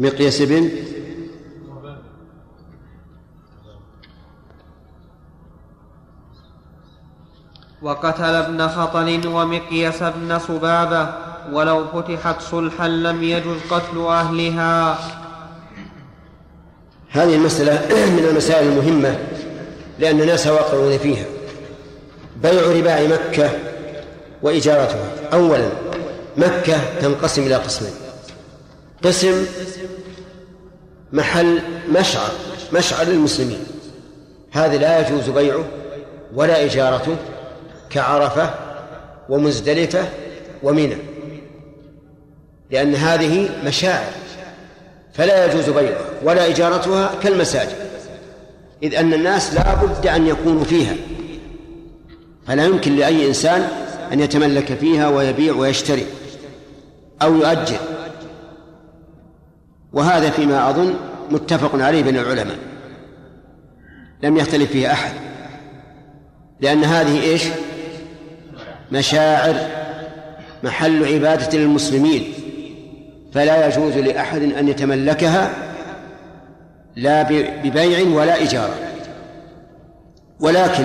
مقياس بن وقتل ابن خطل ومقيس بن صبابة ولو فتحت صلحا لم يجز قتل أهلها. هذه المسألة من المسائل المهمة لأن الناس واقعون فيها. بيع رباع مكة وإجارتها. أولا مكة تنقسم إلى قسمين. قسم محل مشعر مشعر للمسلمين. هذا لا يجوز بيعه ولا إجارته. كعرفة ومزدلفة ومنى لأن هذه مشاعر فلا يجوز بيعها ولا إجارتها كالمساجد إذ أن الناس لا بد أن يكونوا فيها. فلا يمكن لأي إنسان أن يتملك فيها ويبيع ويشتري أو يؤجر. وهذا فيما أظن متفق عليه بين العلماء. لم يختلف فيه أحد. لأن هذه إيش؟ مشاعر محل عبادة للمسلمين فلا يجوز لأحد أن يتملكها لا ببيع ولا إجارة ولكن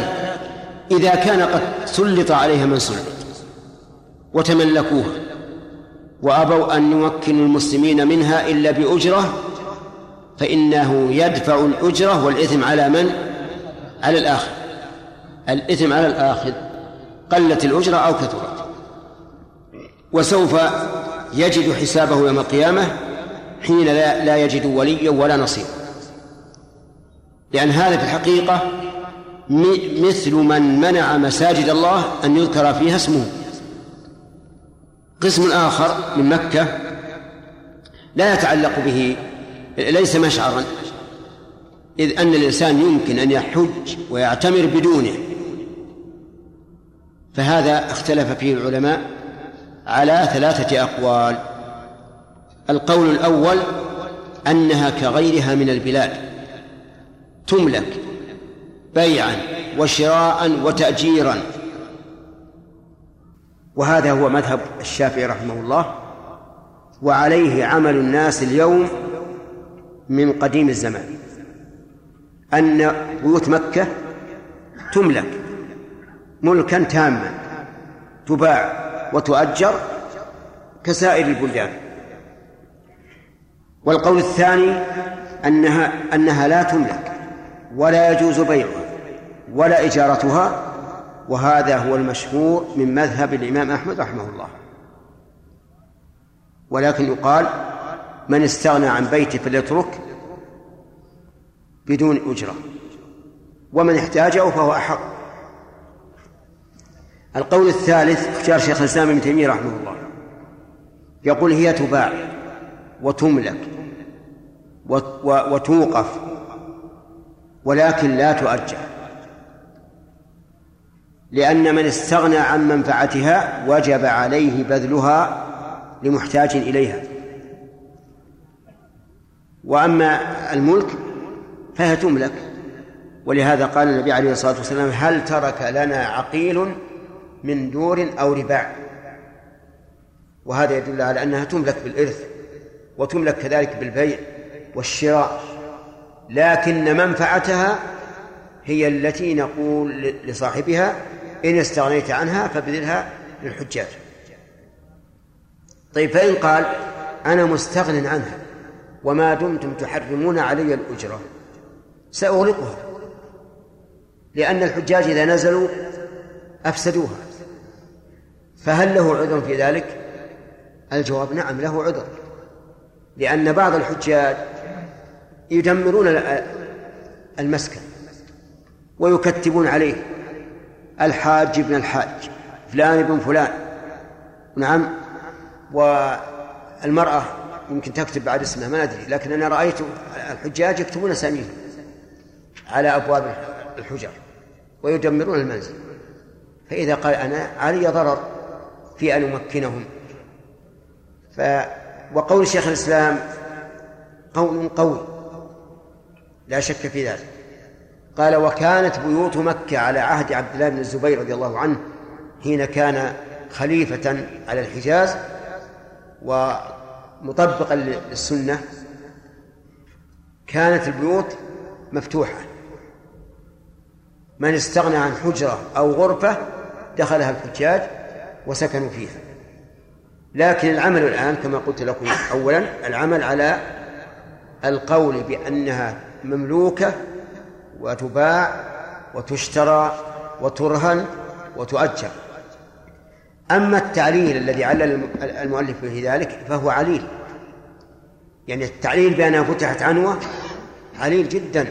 إذا كان قد سلط عليها من سلط وتملكوها وأبوا أن يمكنوا المسلمين منها إلا بأجرة فإنه يدفع الأجرة والإثم على من؟ على الآخر. الإثم على الآخر. قلت الأجرة أو كثرت. وسوف يجد حسابه يوم القيامة حين لا, لا يجد وليا ولا نصيرا لأن هذا في الحقيقة مثل من منع مساجد الله أن يذكر فيها اسمه. قسم آخر من مكة لا يتعلق به ليس مشعرا إذ أن الإنسان يمكن أن يحج ويعتمر بدونه. فهذا اختلف فيه العلماء على ثلاثة أقوال. القول الأول أنها كغيرها من البلاد. تملك بيعا وشراء وتأجيرا. وهذا هو مذهب الشافعي رحمه الله وعليه عمل الناس اليوم من قديم الزمان. أن بيوت مكة تملك ملكا تاما تباع وتؤجر كسائر البلدان. والقول الثاني أنها أنها لا تملك ولا يجوز بيعها ولا إجارتها وهذا هو المشهور من مذهب الإمام أحمد رحمه الله. ولكن يقال من استغنى عن بيته فليترك بدون أجرة ومن احتاجه فهو أحق. القول الثالث اختيار شيخ الإسلام ابن تيمية رحمه الله. يقول هي تباع وتملك وتوقف ولكن لا تؤجر لأن من استغنى عن منفعتها وجب عليه بذلها لمحتاج إليها. وأما الملك فهي تملك. ولهذا قال النبي عليه الصلاة والسلام هل ترك لنا عقيل من دور أو رباع. وهذا يدل على أنها تملك بالإرث وتملك كذلك بالبيع والشراء. لكن منفعتها هي التي نقول لصاحبها إن استغنيت عنها فبذلها للحجاج. طيب فإن قال أنا مستغن عنها وما دمتم تحرمون علي الأجرة سأغلقها لأن الحجاج إذا نزلوا أفسدوها. فهل له عذر في ذلك؟ الجواب نعم له عذر. لأن بعض الحجاج يدمرون المسكن ويكتبون عليه الحاج ابن الحاج فلان ابن فلان. نعم. والمرأة يمكن تكتب بعد اسمها ما أدري لكن أنا رأيت الحجاج يكتبون أساميهم على أبواب الحجر ويدمرون المنزل. فإذا قال أنا علي ضرر في أن أمكنهم. ف وقول شيخ الإسلام قول قوي. لا شك في ذلك. قال وكانت بيوت مكة على عهد عبد الله بن الزبير رضي الله عنه حين كان خليفة على الحجاز ومطبقا للسنة كانت البيوت مفتوحة. من استغنى عن حجرة أو غرفة دخلها الحجاج وسكنوا فيها. لكن العمل الآن كما قلت لكم أولا العمل على القول بأنها مملوكة وتباع وتشترى وترهن وتؤجر. أما التعليل الذي علل المؤلف به ذلك فهو عليل. يعني التعليل بأنها فتحت عنوة عليل جدا.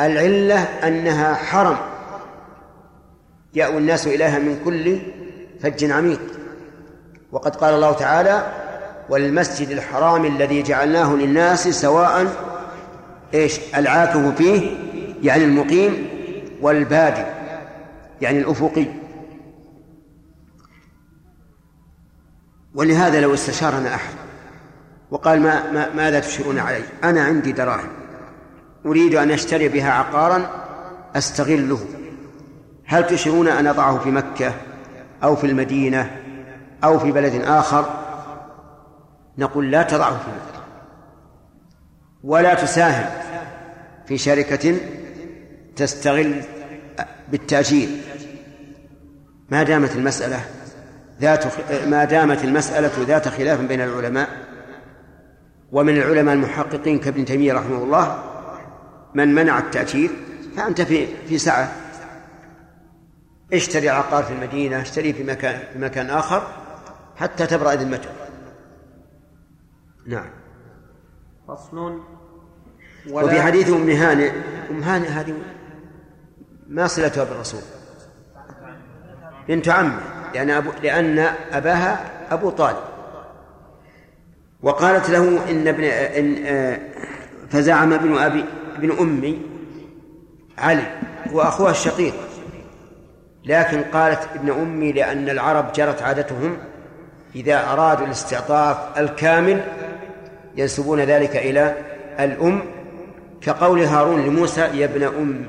العلة أنها حرم. يأوي الناس إليها من كل فج عميق. وقد قال الله تعالى والمسجد الحرام الذي جعلناه للناس سواء إيش؟ العاكف فيه يعني المقيم والبادي يعني الأفقي. ولهذا لو استشارنا أحد وقال ما, ما ماذا تشيرون علي؟ أنا عندي دراهم. أريد أن أشتري بها عقارا أستغله. هل تشيرون أن أضعه في مكة أو في المدينة أو في بلد آخر؟ نقول لا تضعه في مكة. ولا تساهم في شركة تستغل بالتأجير. ما دامت المسألة ذات ما دامت المسألة ذات خلاف بين العلماء ومن العلماء المحققين كابن تيمية رحمه الله من منع التأثير فأنت في في سعة اشتري عقار في المدينة اشتري في مكان في مكان آخر حتى تبرأ ذمته. نعم. فصل. وفي حديث أم هانئ أم هانئ هذه ما صلتها بالرسول بنت عمه لأن أبو لأن أباها أبو طالب. وقالت له إن ابن إن آه، فزعم ابن أبي ابن أمي علي وأخوها الشقيق. لكن قالت ابن أمي لأن العرب جرت عادتهم إذا أرادوا الاستعطاف الكامل ينسبون ذلك إلى الأم كقول هارون لموسى يا ابن أم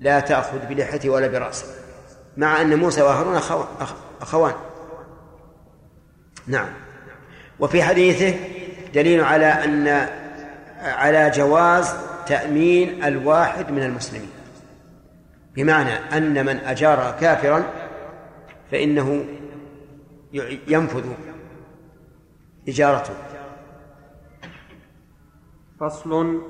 لا تأخذ بلحيته ولا برأسه مع أن موسى وهارون أخوان. نعم. وفي حديثه دليل على أن على جواز تأمين الواحد من المسلمين. بمعنى أن من أجار كافرا فإنه ينفذ إجارته. فصل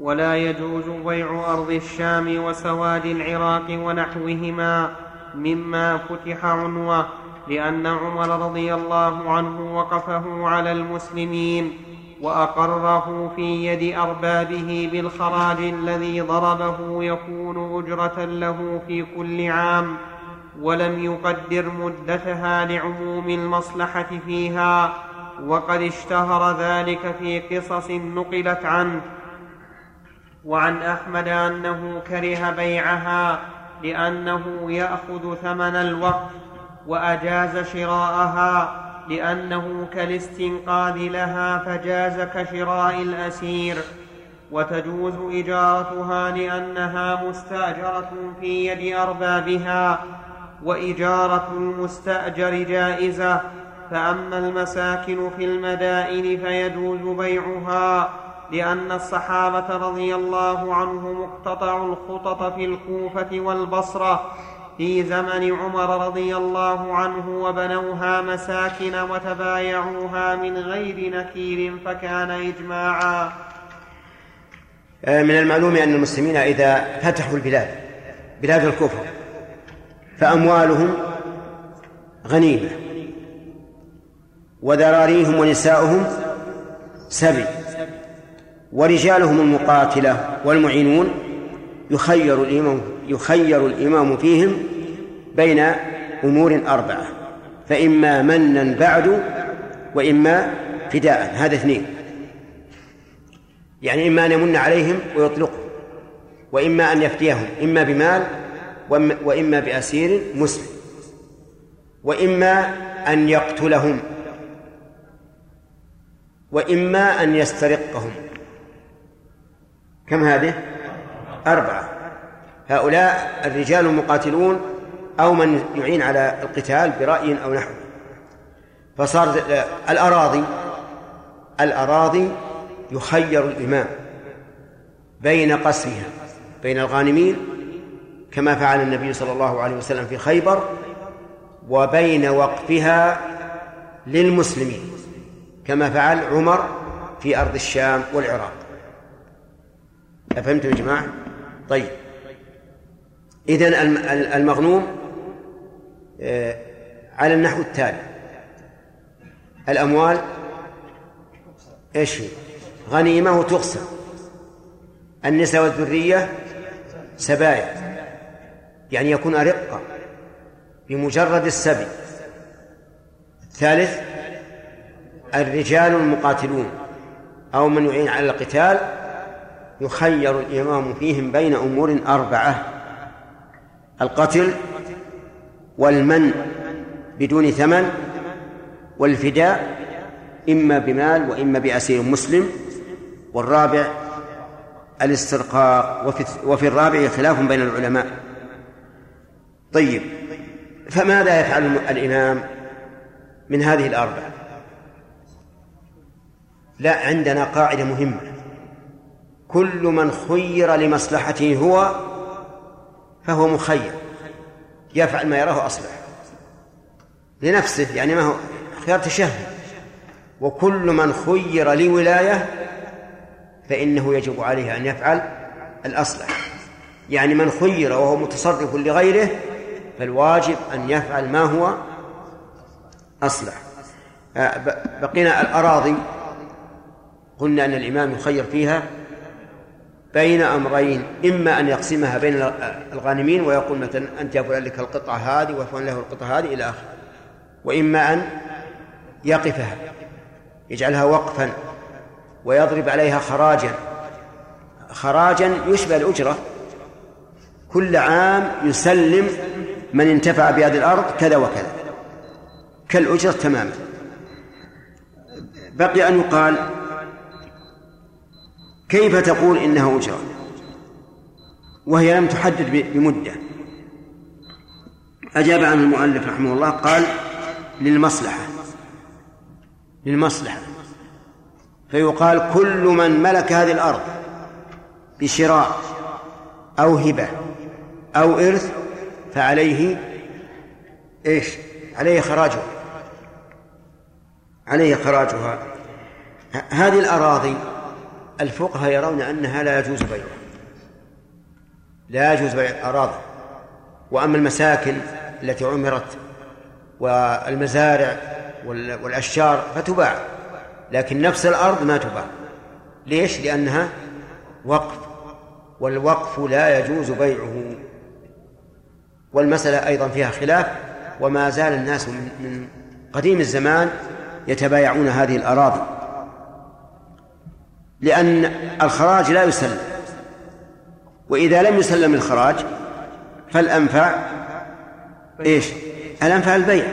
ولا يجوز بيع أرض الشام وسواد العراق ونحوهما مما فتح عنوة لأن عمر رضي الله عنه وقفه على المسلمين. وأقره في يد أربابه بالخراج الذي ضربه يكون أجرة له في كل عام ولم يقدر مدتها لعموم المصلحة فيها وقد اشتهر ذلك في قصص نقلت عنه. وعن أحمد أنه كره بيعها لأنه يأخذ ثمن الوقف وأجاز شراءها لأنه كالاستنقاذ لها فجاز كشراء الأسير. وتجوز إجارتها لأنها مستأجرة في يد أربابها. وإجارة المستأجر جائزة. فأما المساكن في المدائن فيجوز بيعها. لأن الصحابة رضي الله عنهم اقتطعوا الخطط في الكوفة والبصرة. في زمن عمر رضي الله عنه وبنوها مساكن وتبايعوها من غير نكير فكان إجماعا. آه، من المعلوم أن المسلمين إذا فتحوا البلاد بلاد الكفر فأموالهم غنيمة وذراريهم ونساؤهم سبي ورجالهم المقاتلة والمعينون يخير الإمام يخير الإمام فيهم بين أمور أربعة فإما منا بعد وإما فداء هذا اثنين. يعني إما أن يمن عليهم ويطلقهم وإما أن يفديهم إما بمال وإما بأسير مسلم وإما أن يقتلهم وإما أن يسترقهم. كم هذه؟ أربعة. هؤلاء الرجال المقاتلون أو من يعين على القتال برأي أو نحو. فصار الأراضي الأراضي يخير الإمام بين قسمها بين الغانمين كما فعل النبي صلى الله عليه وسلم في خيبر وبين وقفها للمسلمين كما فعل عمر في أرض الشام والعراق. أفهمتم يا جماعة؟ طيب. إذن المغنوم آه، على النحو التالي. الأموال إيش هي؟ غنيمة وتقسم النساء والذرية سبايا. يعني يكون أرقة بمجرد السبي. ثالث الرجال المقاتلون. أو من يعين على القتال يخير الإمام فيهم بين أمور أربعة. القتل والمن بدون ثمن والفداء إما بمال وإما بأسير مسلم والرابع الاسترقاق وفي, الرابع خلاف بين العلماء. طيب فماذا يفعل الإمام من هذه الأربعة؟ لا عندنا قاعدة مهمة. كل من خير لمصلحته هو فهو مخير يفعل ما يراه أصلح. لنفسه يعني ما هو خيار تشهي وكل من خير لولاية فإنه يجب عليه أن يفعل الأصلح. يعني من خير وهو متصرف لغيره فالواجب أن يفعل ما هو أصلح. آه، بقينا الأراضي. قلنا أن الإمام يخير فيها. بين أمرين إما أن يقسمها بين الغانمين ويقول مثلا أنت يا فلان لك القطعة هذه وفلان له القطعة هذه إلى آخره. وإما أن يقفها يجعلها وقفا ويضرب عليها خراجا. خراجا يشبه الأجرة. كل عام يسلم من انتفع بهذه الأرض كذا وكذا. كالأجرة تماما. بقي أن يقال كيف تقول إنها أجرة؟ وهي لم تحدد بمدة. أجاب عن المؤلف رحمه الله قال للمصلحة. للمصلحة. فيقال كل من ملك هذه الأرض بشراء أو هبة أو إرث فعليه إيش؟ عليه خراجها. عليه خراجها. هذه الأراضي الفقهاء يرون أنها لا يجوز بيعها. لا يجوز بيع الأراضي. وأما المساكن التي عمرت والمزارع والأشجار فتباع. لكن نفس الأرض ما تباع. ليش؟ لأنها وقف. والوقف لا يجوز بيعه. والمسألة أيضا فيها خلاف. وما زال الناس من قديم الزمان يتبايعون هذه الأراضي. لأن الخراج لا يسلم. وإذا لم يسلم الخراج فالأنفع إيش؟ الأنفع البيع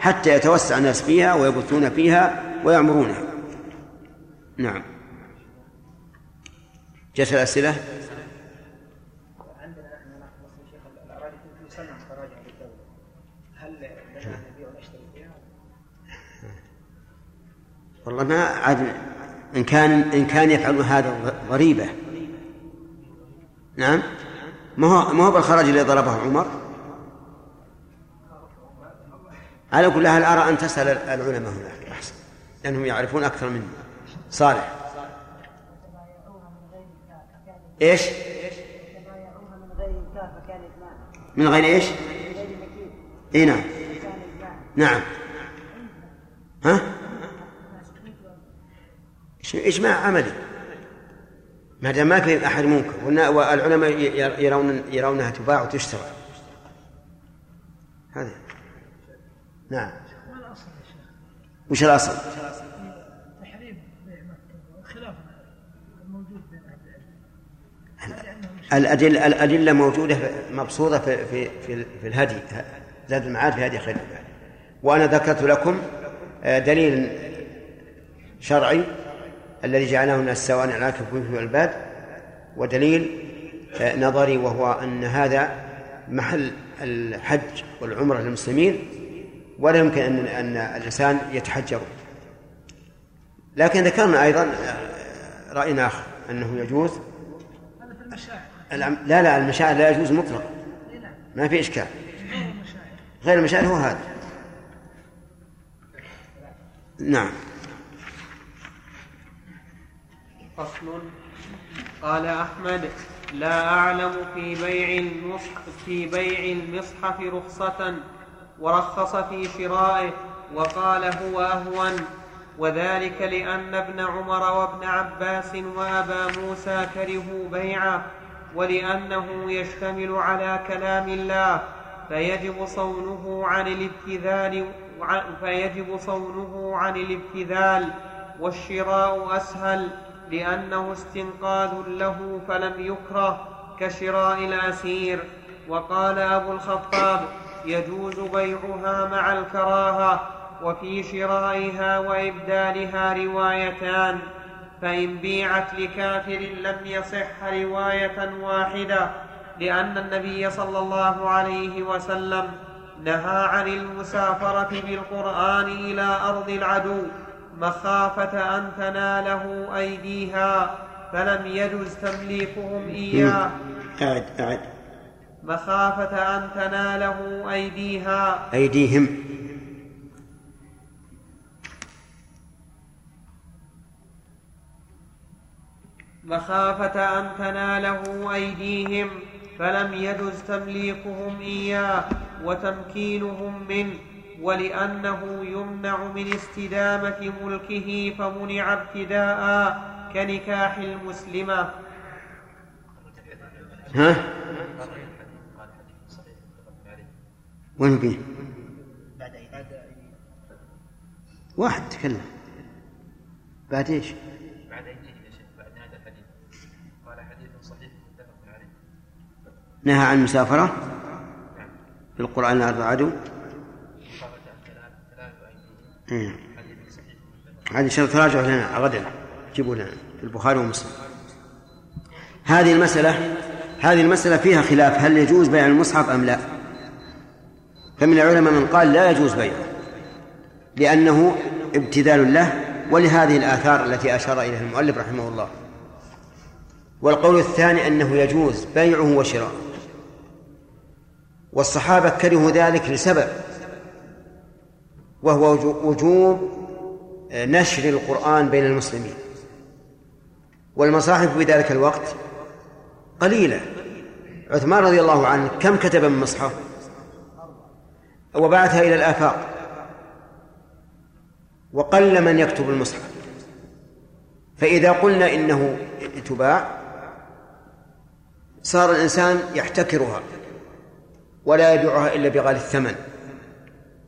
حتى يتوسع الناس فيها ويبثون فيها ويعمرونها نعم. جت الأسئلة؟ والله ما عاد إن كان إن كان يفعل هذا ضريبة نعم؟ ما هو ما هو بالخرج اللي ضربه عمر؟ على كل حال أرى أن تسأل العلماء هناك أحسن لأنهم يعرفون أكثر مني. صالح. إيش؟ من غير إيش؟ إي نعم. نعم. ها؟ إجماع عملي. ما دام ما في أحد منكر والعلماء يرون يرونها تباع وتشترى. هذا. نعم. وش الأصل؟ تحريم خلاف الموجود بين أهل الأدلة الأدلة موجودة مبسوطة في في في, في الهدي زاد المعاد في هدي خير وأنا ذكرت لكم آه، دليل شرعي. الذي جعله الناس سواء على كفوف والباد ودليل آه، نظري وهو أن هذا محل الحج والعمرة للمسلمين ولا يمكن أن أن الإنسان يتحجر. لكن ذكرنا أيضا آه، رأي آخر أنه يجوز. لا لا المشاعر لا يجوز مطلقا. ما في إشكال. غير المشاعر هو هذا. نعم. فصل. قال أحمد لا أعلم في بيع المصحف في بيع المصحف رخصة. ورخص في شرائه وقال هو أهون. وذلك لأن ابن عمر وابن عباس وأبا موسى كرهوا بيعه ولأنه يشتمل على كلام الله. فيجب صونه عن الابتذال فيجب صونه عن الابتذال والشراء أسهل. لأنه استنقاذ له فلم يكره كشراء الأسير وقال أبو الخطاب يجوز بيعها مع الكراهة وفي شرائها وإبدالها روايتان. فإن بيعت لكافر لم يصح رواية واحدة لأن النبي صلى الله عليه وسلم نهى عن المسافرة بالقرآن إلى أرض العدو. مخافة أن تناله أيديها فلم يجز تمليكهم إياه. أعد أعد. مخافة أن تناله أيديها. أيديهم. مخافة أن تناله أيديهم فلم يجز تمليكهم إياه وتمكينهم منه. ولأنه يمنع من استدامة ملكه فمنع ابتداء كنكاح المسلمة ها؟ وين فيه؟ واحد تكلم بعد إيش؟ بعد الحديث قال حديث صحيح متفق عليه نهى عن المسافرة. في القرآن الأربع عدو هذه شرط تراجع لنا غدا جيبوا لنا في البخاري ومسلم. هذه المسألة هذه المسألة فيها خلاف هل يجوز بيع المصحف أم لا؟ فمن العلماء من قال لا يجوز بيعه لأنه ابتذال له ولهذه الآثار التي أشار إليها المؤلف رحمه الله. والقول الثاني أنه يجوز بيعه وشراؤه والصحابة كرهوا ذلك لسبب. وهو وجوب نشر القرآن بين المسلمين. والمصاحف في ذلك الوقت قليلة. عثمان رضي الله عنه كم كتب من مصحف؟ وبعثها إلى الآفاق. وقل من يكتب المصحف. فإذا قلنا إنه تباع صار الإنسان يحتكرها ولا يبيعها إلا بغالي الثمن.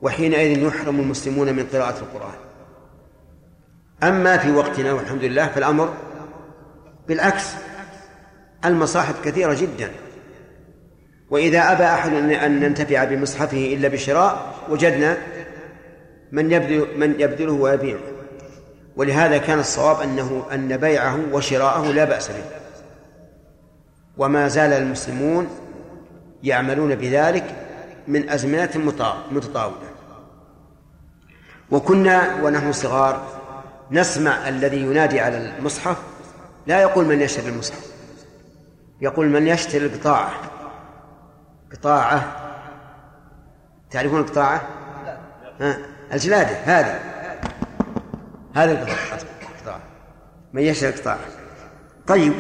وحينئذ يحرم المسلمون من قراءة القرآن. أما في وقتنا والحمد لله فالأمر بالعكس المصاحف كثيرة جدا. وإذا أبى أحد أن ننتفع بمصحفه إلا بشراء وجدنا من يبذل من يبذله ويبيعه. ولهذا كان الصواب أنه أن بيعه وشراءه لا بأس به. وما زال المسلمون يعملون بذلك من أزمنة متطاولة. وكنا ونحن صغار نسمع الذي ينادي على المصحف لا يقول من يشتري المصحف يقول من يشتري القطاعة. قطاعة. تعرفون القطاعة؟ ها؟ الجلادة هذه. هذه القطاعة. من يشتري القطاعة. طيب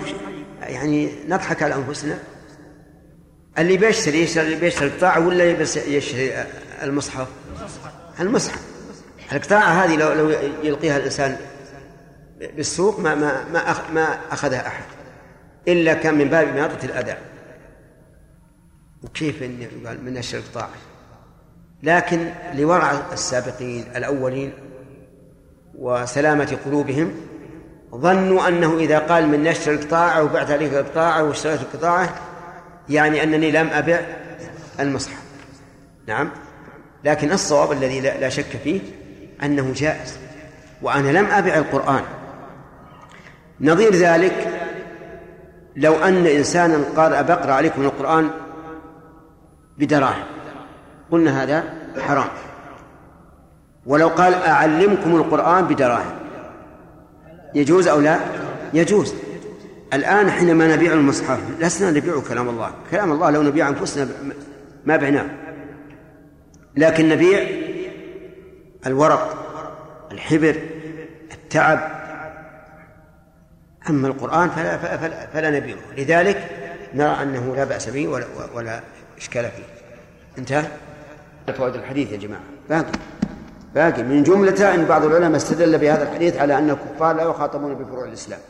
يعني نضحك على أنفسنا. اللي بيشتري يشتري اللي بيشتري القطاعة ولا يشتري المصحف؟ المصحف. القطاعة هذه لو لو يلقيها الإنسان بالسوق ما ما ما ما أخذها أحد؟ إلا كان من باب إماطة الأذى. وكيف إن يقال من نشر القطاع؟ لكن لورع السابقين الأولين وسلامة قلوبهم ظنوا أنه إذا قال من نشر القطاع وبعت عليك القطاع واشتريت القطاعة يعني أنني لم أبع المصحف. نعم. لكن الصواب الذي لا شك فيه أنه جائز وأنا لم أبع القرآن. نظير ذلك لو أن إنسانا قال أبقرأ عليكم القرآن بدراهم. قلنا هذا حرام. ولو قال أعلمكم القرآن بدراهم. يجوز أو لا؟ يجوز. الآن حينما نبيع المصحف لسنا نبيع كلام الله. كلام الله لو نبيع أنفسنا ما بعناه. لكن نبيع الورق الحبر التعب. أما القرآن فلا, فلا, فلا نبيعه لذلك نرى أنه لا بأس به ولا, ولا إشكال فيه. انتهى؟ فوائد الحديث يا جماعة. باقي. باقي. من جملته أن بعض العلماء استدل بهذا الحديث على أن الكفار لا يخاطبون بفروع الإسلام.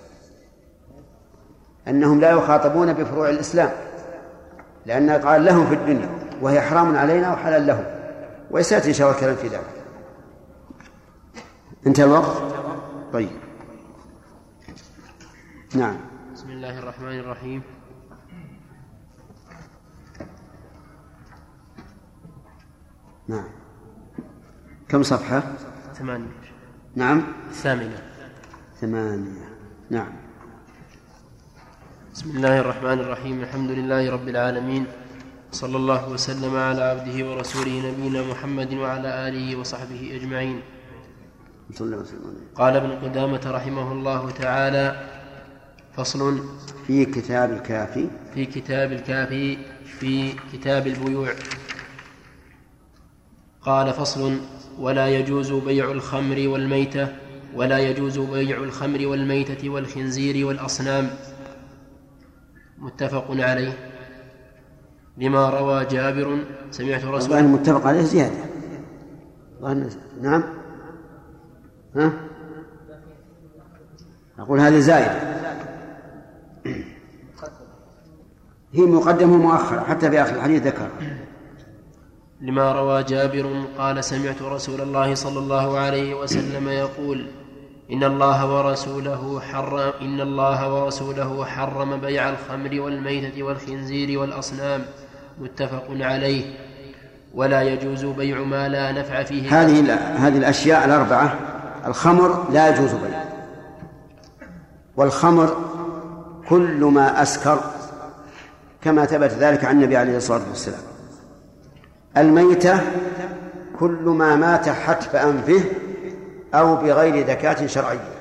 أنهم لا يخاطبون بفروع الإسلام. لأن قال لهم في الدنيا وهي حرام علينا وحلال لهم. ويسأتي إن شاء الله الكلام في ذلك. انتهى الوقت طيب. نعم. بسم الله الرحمن الرحيم. نعم. كم صفحة؟ ثمانية. نعم. الثامنة ثمانية. نعم. بسم الله الرحمن الرحيم. الحمد لله رب العالمين. صلى الله وسلم على عبده ورسوله نبينا محمد وعلى آله وصحبه أجمعين. قال ابن قدامة رحمه الله تعالى فصل في كتاب الكافي. في كتاب الكافي في كتاب البيوع. قال فصل ولا يجوز بيع الخمر والميتة ولا يجوز بيع الخمر والميتة والخنزير والأصنام. متفق عليه. لما روى جابر سمعت رسول الله المتفق عليه زيادة. نعم. ها؟ أقول هذه زائدة. هي مقدمة ومؤخرة حتى في آخر الحديث ذكر لما روى جابر قال سمعت رسول الله صلى الله عليه وسلم يقول إن الله ورسوله حرم إن الله ورسوله حرم بيع الخمر والميتة والخنزير والأصنام. متفق عليه. ولا يجوز بيع ما لا نفع فيه. هذه هذه الأشياء الأربعة الخمر لا يجوز بيعه والخمر كل ما أسكر كما ثبت ذلك عن النبي عليه الصلاة والسلام. الميتة كل ما مات حتف أنفه أو بغير ذكاة شرعية.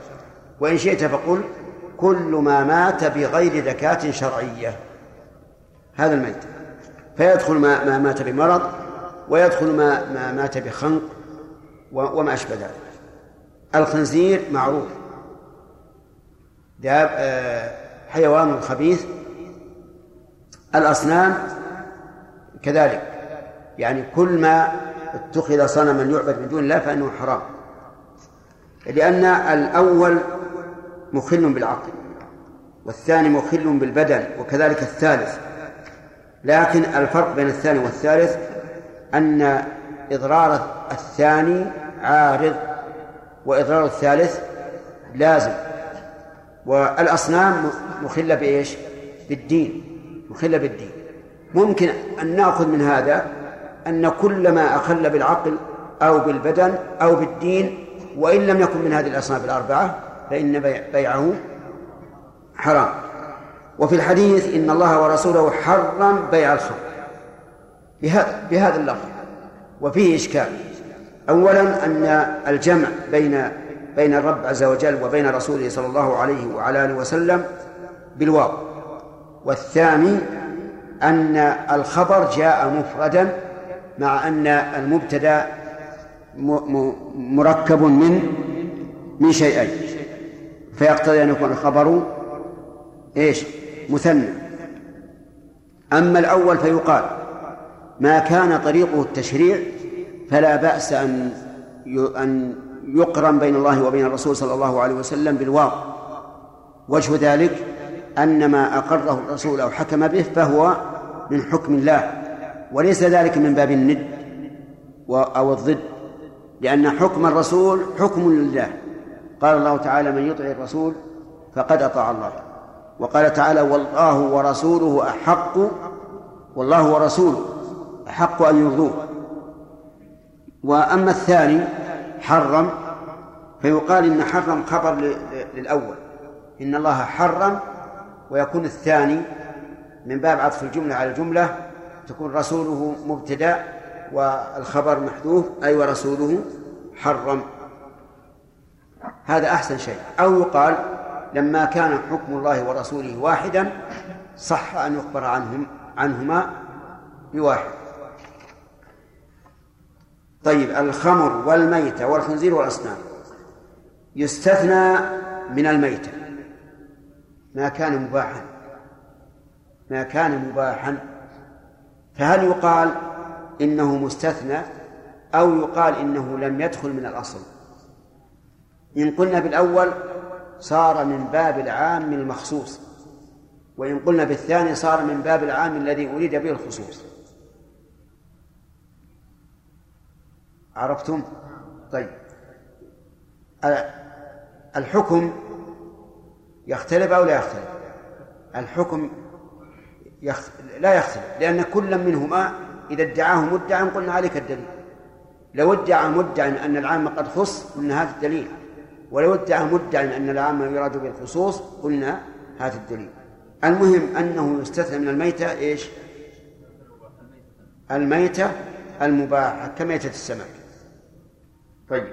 وإن شئت فقل كل ما مات بغير ذكاة شرعية. هذا الميت. فيدخل ما, ما مات بمرض ويدخل ما, ما مات بخنق وما أشبه ذلك. الخنزير معروف. آه، حيوان خبيث. الأصنام كذلك. يعني كل ما اتخذ صنما يعبد من دون الله فإنه حرام. لأن الأول مخل بالعقل والثاني مخل بالبدن وكذلك الثالث. لكن الفرق بين الثاني والثالث أن إضرار الثاني عارض. وإضرار الثالث لازم. والأصنام مخلة بإيش؟ بالدين. مخلة بالدين. ممكن أن نأخذ من هذا أن كل ما أخل بالعقل أو بالبدن أو بالدين وإن لم يكن من هذه الأصناف الأربعة فإن بيعه حرام. وفي الحديث إن الله ورسوله حرم بيع الخمر. بهذا بهذا اللفظ. وفيه إشكال. أولا أن الجمع بين بين الرب عز وجل وبين رسوله صلى الله عليه وعلى آله وسلم بالواو. والثاني أن الخبر جاء مفردا مع أن المبتدأ مركب من من شيئين. فيقتضي أن يكون الخبر إيش؟ مثنى. أما الأول فيقال ما كان طريقه التشريع فلا بأس أن أن يقرن بين الله وبين الرسول صلى الله عليه وسلم بالواو. وجه ذلك أن ما أقره الرسول أو حكم به فهو من حكم الله وليس ذلك من باب الند أو الضد لأن حكم الرسول حكم لله. قال الله تعالى من يطع الرسول فقد أطاع الله وقال تعالى والله ورسوله أحق والله ورسوله أحق أن يرضوه وأما الثاني حرم فيقال إن حرم خبر للأول. إن الله حرم ويكون الثاني من باب عطف الجملة على الجملة تكون رسوله مبتدأ والخبر محذوف أي ورسوله حرم. هذا أحسن شيء. أو يقال لما كان حكم الله ورسوله واحدا صح أن يخبر عنهم عنهما بواحد. طيب الخمر والميتة والخنزير والأصنام يستثنى من الميتة. ما كان مباحا. ما كان مباحا. فهل يقال إنه مستثنى أو يقال إنه لم يدخل من الأصل؟ إن قلنا بالأول صار من باب العام المخصوص وإن قلنا بالثاني صار من باب العام الذي أريد به الخصوص. عرفتم؟ طيب. الحكم يختلف أو لا يختلف؟ الحكم يخ... لا يختلف لأن كل منهما إذا ادعاه مدعى قلنا عليك الدليل. لو ادعى مدعى أن العام قد خص قلنا هذا الدليل. ولو ادعى مدعى أن العام يراد بالخصوص قلنا هذا الدليل. المهم أنه يستثنى من الميتة إيش؟ الميتة المباحة كميتة السمك. طيب.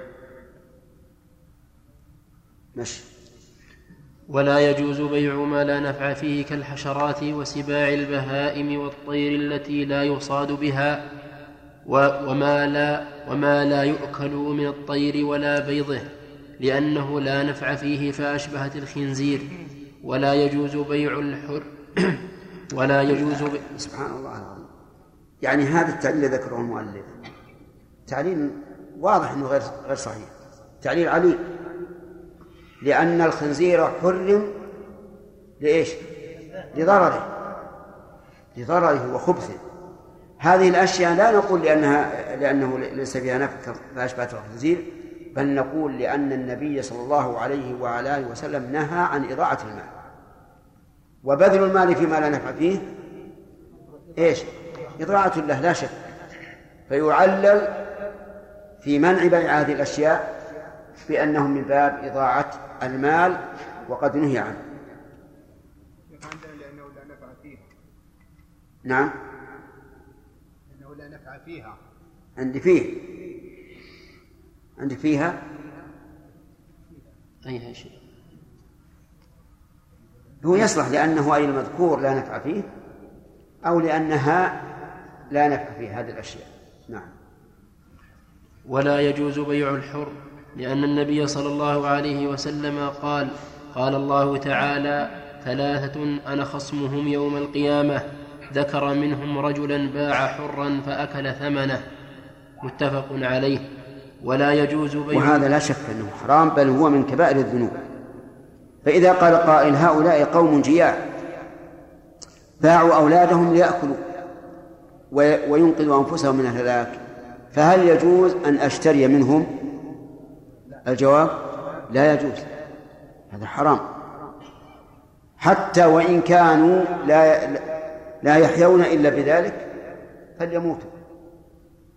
مشي ولا يجوز بيع ما لا نفع فيه كالحشرات وسباع البهائم والطير التي لا يصاد بها وما لا وما لا يؤكل من الطير ولا بيضه لأنه لا نفع فيه فأشبهت الخنزير. ولا يجوز بيع الحر ولا يجوز بي... سبحان الله العظيم. يعني هذا التعليل ذكره المؤلف. تعليل واضح إنه غير غير صحيح. تعليل عليل لأن الخنزير حرم لإيش؟ لضرره. لضرره وخبثه. هذه الأشياء لا نقول لأنها لأنه ليس فيها نفع فأشبهت الخنزير بل نقول لأن النبي صلى الله عليه وعلى آله وسلم نهى عن إضاعة المال وبذل المال فيما لا نفع فيه إيش؟ إضاعة له لا شك. فيعلل في منع بيع هذه الأشياء بأنه من باب إضاعة المال وقد نهي عنه. لأنه لا نفع فيها نعم. لأنه لا نفع فيها عندي فيه. عندي فيها. أي شيء. هو يصلح لأنه أي المذكور لا نفع فيه أو لأنها لا نفع فيه هذه الأشياء. ولا يجوز بيع الحر لأن النبي صلى الله عليه وسلم قال قال الله تعالى ثلاثة أنا خصمهم يوم القيامة. ذكر منهم رجلا باع حرا فأكل ثمنه. متفق عليه. ولا يجوز بيع وهذا لا شك أنه حرام بل هو من كبائر الذنوب. فإذا قال قائل هؤلاء قوم جياع باعوا أولادهم ليأكلوا وينقذوا أنفسهم من الهلاك. فهل يجوز أن أشتري منهم؟ الجواب لا يجوز. هذا حرام. حتى وإن كانوا لا لا يحيون إلا بذلك فليموتوا.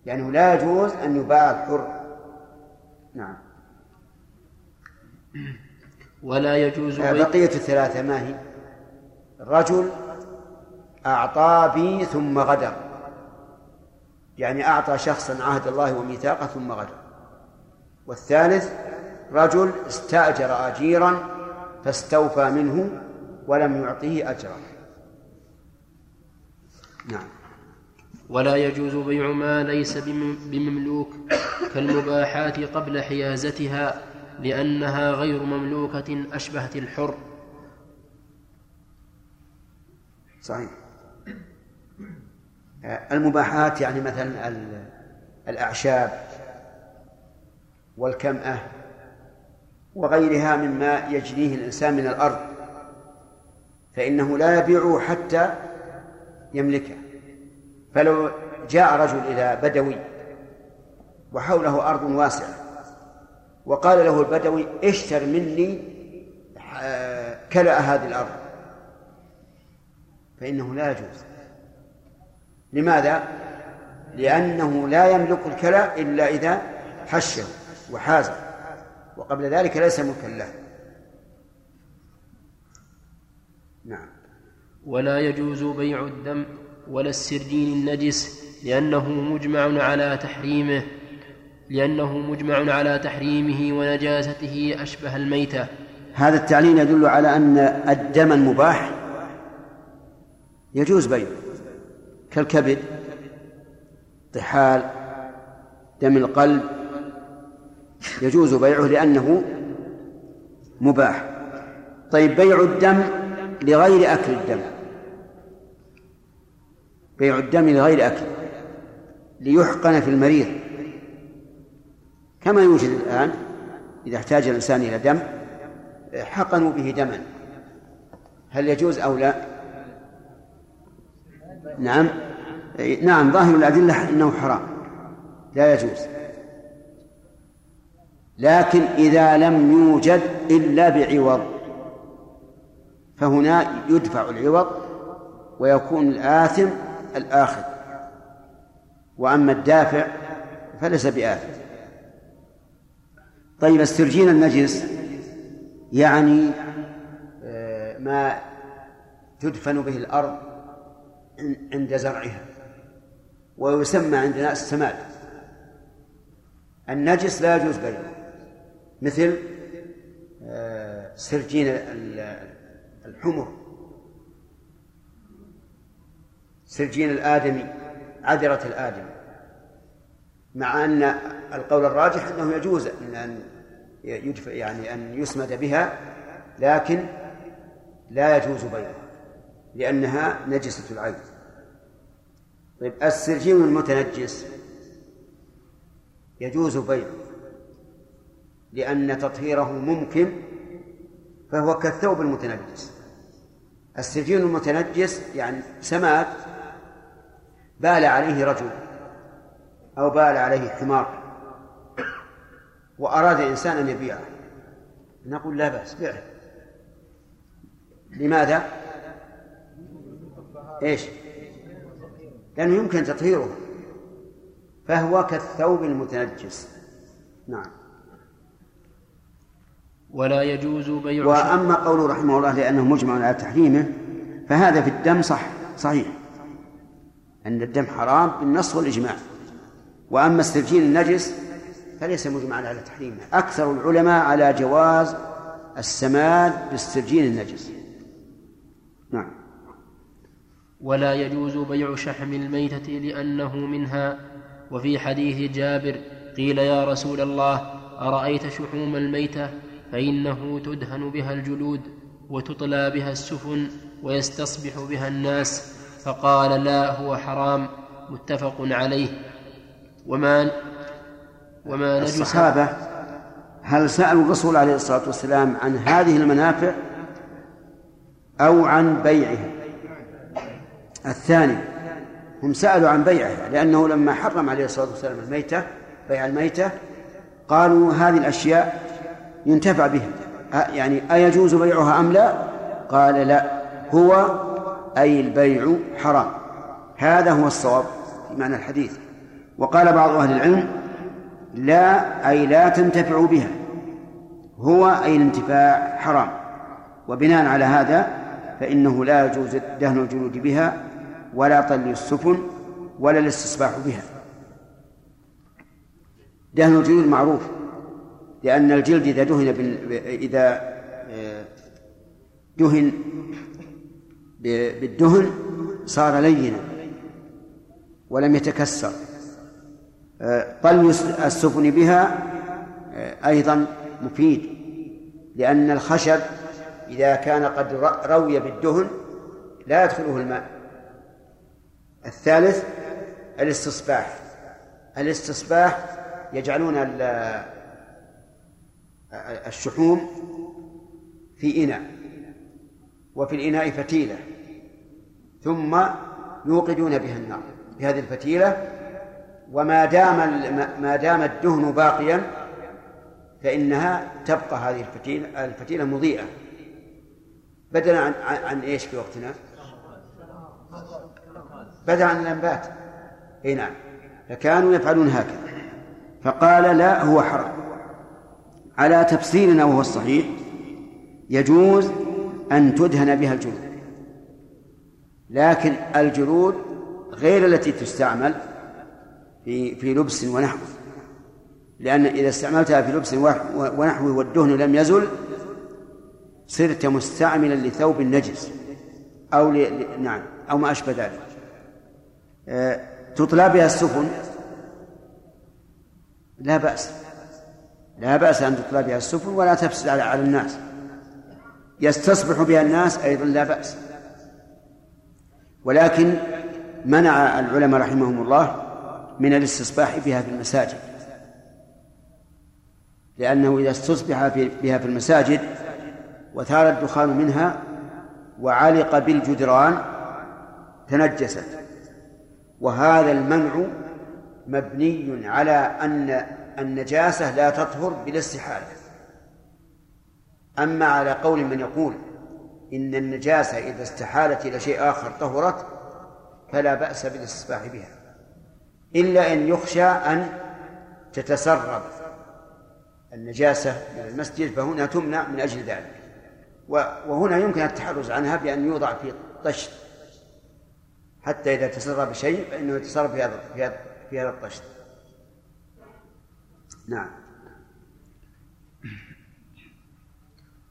لأنه لا يجوز أن يباع الحر. نعم. ولا يجوز بقية الثلاثة ما هي؟ رجل أعطى بي ثم غدر. يعني أعطى شخصا عهد الله وميثاقه ثم غدر. والثالث رجل استأجر أجيرا فاستوفى منه ولم يعطه أجرا. نعم. ولا يجوز بيع ما ليس بمملوك كالمباحات قبل حيازتها لأنها غير مملوكة أشبهت الحر. صحيح. المباحات يعني مثلا الأعشاب والكمأة وغيرها مما يجنيه الإنسان من الأرض فإنه لا يبيعه حتى يملكه. فلو جاء رجل إلى بدوي وحوله أرض واسعة وقال له البدوي اشتر مني كلأ هذه الأرض فإنه لا يجوز. لماذا؟ لأنه لا يملك الكلأ إلا إذا حشه وحازه وقبل ذلك ليس ملكا له. نعم. ولا يجوز بيع الدم ولا السردين النجس لأنه مجمع على تحريمه لأنه مجمع على تحريمه ونجاسته أشبه الميتة. هذا التعليل يدل على أن الدم المباح يجوز بيعه. كالكبد طحال دم القلب يجوز بيعه لأنه مباح. طيب بيع الدم لغير أكل الدم. بيع الدم لغير أكل ليحقن في المريض. كما يوجد الآن إذا احتاج الإنسان إلى دم حقنوا به دما. هل يجوز أو لا؟ نعم. نعم ظاهر الأدلة أنه حرام. لا يجوز. لكن إذا لم يوجد إلا بعوض فهنا يدفع العوض ويكون الآثم الآخذ وأما الدافع فليس بآثم. طيب استرجين النجس يعني آه، ما تدفن به الأرض عند زرعها ويسمى عندنا السماد. النجس لا يجوز بيعه مثل آه، سرجين الحمر سرجين الآدمي عذرة الآدمي. مع أن القول الراجح أنه يجوز أن يدفع يعني أن يسمد بها لكن لا يجوز بيعها لأنها نجسة العين. طيب السرجين المتنجس يجوز بيعه لأن تطهيره ممكن فهو كالثوب المتنجس السجين المتنجس يعني سماد بال عليه رجل أو بال عليه حمار وأراد الإنسان أن يبيعه نقول لا بأس بيعه لماذا؟ إيش؟ لأنه يمكن تطهيره فهو كالثوب المتنجس. نعم. ولا يجوز بيع وأما قوله رحمه الله لأنه مجمع على تحريمه فهذا في الدم صح صحيح. أن الدم حرام بالنص والإجماع. وأما السجين النجس فليس مجمعا على تحريمه. أكثر العلماء على جواز السماد بالسجين النجس. نعم. ولا يجوز بيع شحم الميتة لأنه منها. وفي حديث جابر قيل يا رسول الله أرأيت شحوم الميتة؟ فإنه تدهن بها الجلود وتطلى بها السفن ويستصبح بها الناس. فقال لا هو حرام. متفق عليه. وما وما الصحابة هل سألوا الرسول عليه الصلاة والسلام عن هذه المنافع أو عن بيعها؟ الثاني هم سألوا عن بيعها لأنه لما حرم عليه الصلاة والسلام الميتة بيع الميتة قالوا هذه الأشياء ينتفع بها. يعني أيجوز بيعها أم لا؟ قال لا هو أي البيع حرام. هذا هو الصواب في معنى الحديث. وقال بعض أهل العلم لا أي لا تنتفع بها. هو أي الانتفاع حرام. وبناء على هذا فإنه لا يجوز دهن الجلود بها ولا طل السفن ولا الاستصباح بها. دهن الجلود معروف لأن الجلد إذا دهن بال... إذا آه، دهن بالدهن صار لينا ولم يتكسر. آه، طل السفن بها آه، أيضا مفيد لأن الخشب إذا كان قد روي بالدهن لا يدخله الماء. الثالث الاستصباح. الاستصباح يجعلون الشحوم في إناء وفي الإناء فتيلة ثم يوقدون بها النار بهذه الفتيلة. وما دام ما دام الدهن باقيا فإنها تبقى هذه الفتيلة الفتيلة مضيئة. بدلا عن عن إيش في وقتنا؟ بدلا عن الانبات اي نعم. فكانوا يفعلون هكذا. فقال لا هو حرام. على تفصيلنا وهو الصحيح يجوز أن تدهن بها الجلود. لكن الجلود غير التي تستعمل في في لبس ونحوه. لأن إذا استعملتها في لبس ونحوه والدهن لم يزل صرت مستعملا لثوب النجس أو ل... نعم أو ما أشبه ذلك. تطلى بها السفن. لا بأس. لا بأس أن تطلى بها السفن ولا تفسد على الناس. يستصبح بها الناس أيضا لا بأس. ولكن منع العلماء رحمهم الله من الاستصباح بها في المساجد. لأنه إذا استصبح بها في المساجد وثار الدخان منها وعلق بالجدران تنجست. وهذا المنع مبني على أن النجاسة لا تطهر بالاستحالة أما على قول من يقول إن النجاسة إذا استحالت إلى شيء آخر طهرت فلا بأس بالاستصباح بها إلا أن يخشى أن تتسرب النجاسة من المسجد فهنا تمنع من أجل ذلك. وهنا يمكن التحرز عنها بأن يوضع في طشت حتى إذا تسرب شيء فإنه يتسرب في هذا في هذا في هذا الطشت. نعم.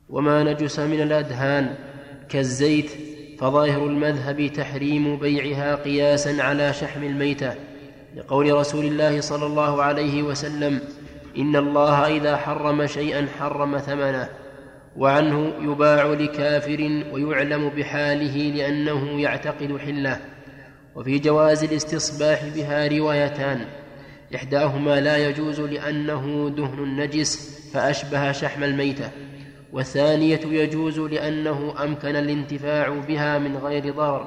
وما نجس من الأدهان كالزيت فظاهر المذهب تحريم بيعها قياسا على شحم الميتة. لقول رسول الله صلى الله عليه وسلم إن الله إذا حرم شيئا حرم ثمنه وعنه يباع لكافر ويعلم بحاله لأنه يعتقد حله. وفي جواز الاستصباح بها روايتان. إحداهما لا يجوز لأنه دهن نجس فأشبه شحم الميتة والثانية يجوز لأنه أمكن الانتفاع بها من غير ضرر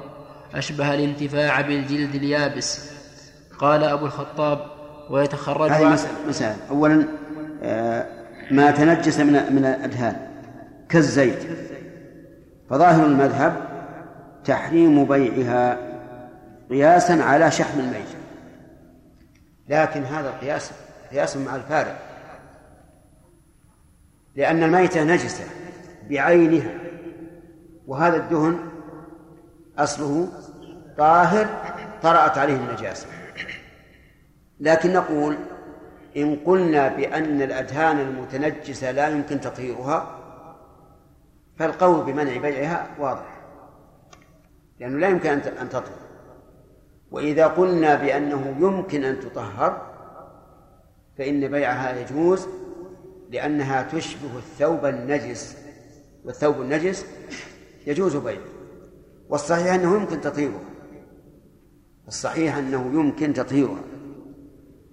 أشبه الانتفاع بالجلد اليابس. قال أبو الخطاب ويتخرج هذه مسألة. أولا آه، ما تنجس من من الأدهان كالزيت. فظاهر المذهب تحريم بيعها قياسا على شحم الميت. لكن هذا القياس قياس مع الفارق. لأن الميتة نجسة بعينها وهذا الدهن أصله طاهر طرأت عليه النجاسة. لكن نقول إن قلنا بأن الأدهان المتنجسة لا يمكن تطهيرها فالقول بمنع بيعها واضح. لأنه لا يمكن أن تطهر. وإذا قلنا بأنه يمكن أن تطهر فإن بيعها يجوز لأنها تشبه الثوب النجس والثوب النجس يجوز بيعه. والصحيح أنه يمكن تطهيرها الصحيح أنه يمكن تطهيرها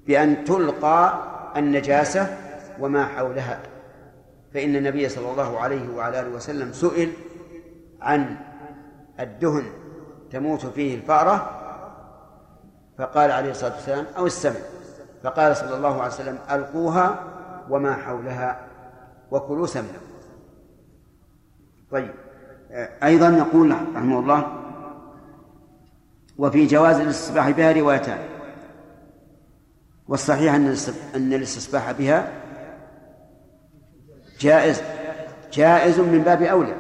بأن تلقى النجاسة وما حولها. فإن النبي صلى الله عليه وعلى آله وسلم سئل عن الدهن تموت فيه الفأرة فقال عليه الصلاة والسلام أو السمع فقال صلى الله عليه وسلم ألقوها وما حولها وكلوا سمنا. طيب أيضا يقول رحمه الله وفي جواز الاستصباح بها روايتان. والصحيح أن أن الاستصباح بها جائز جائز من باب أولى.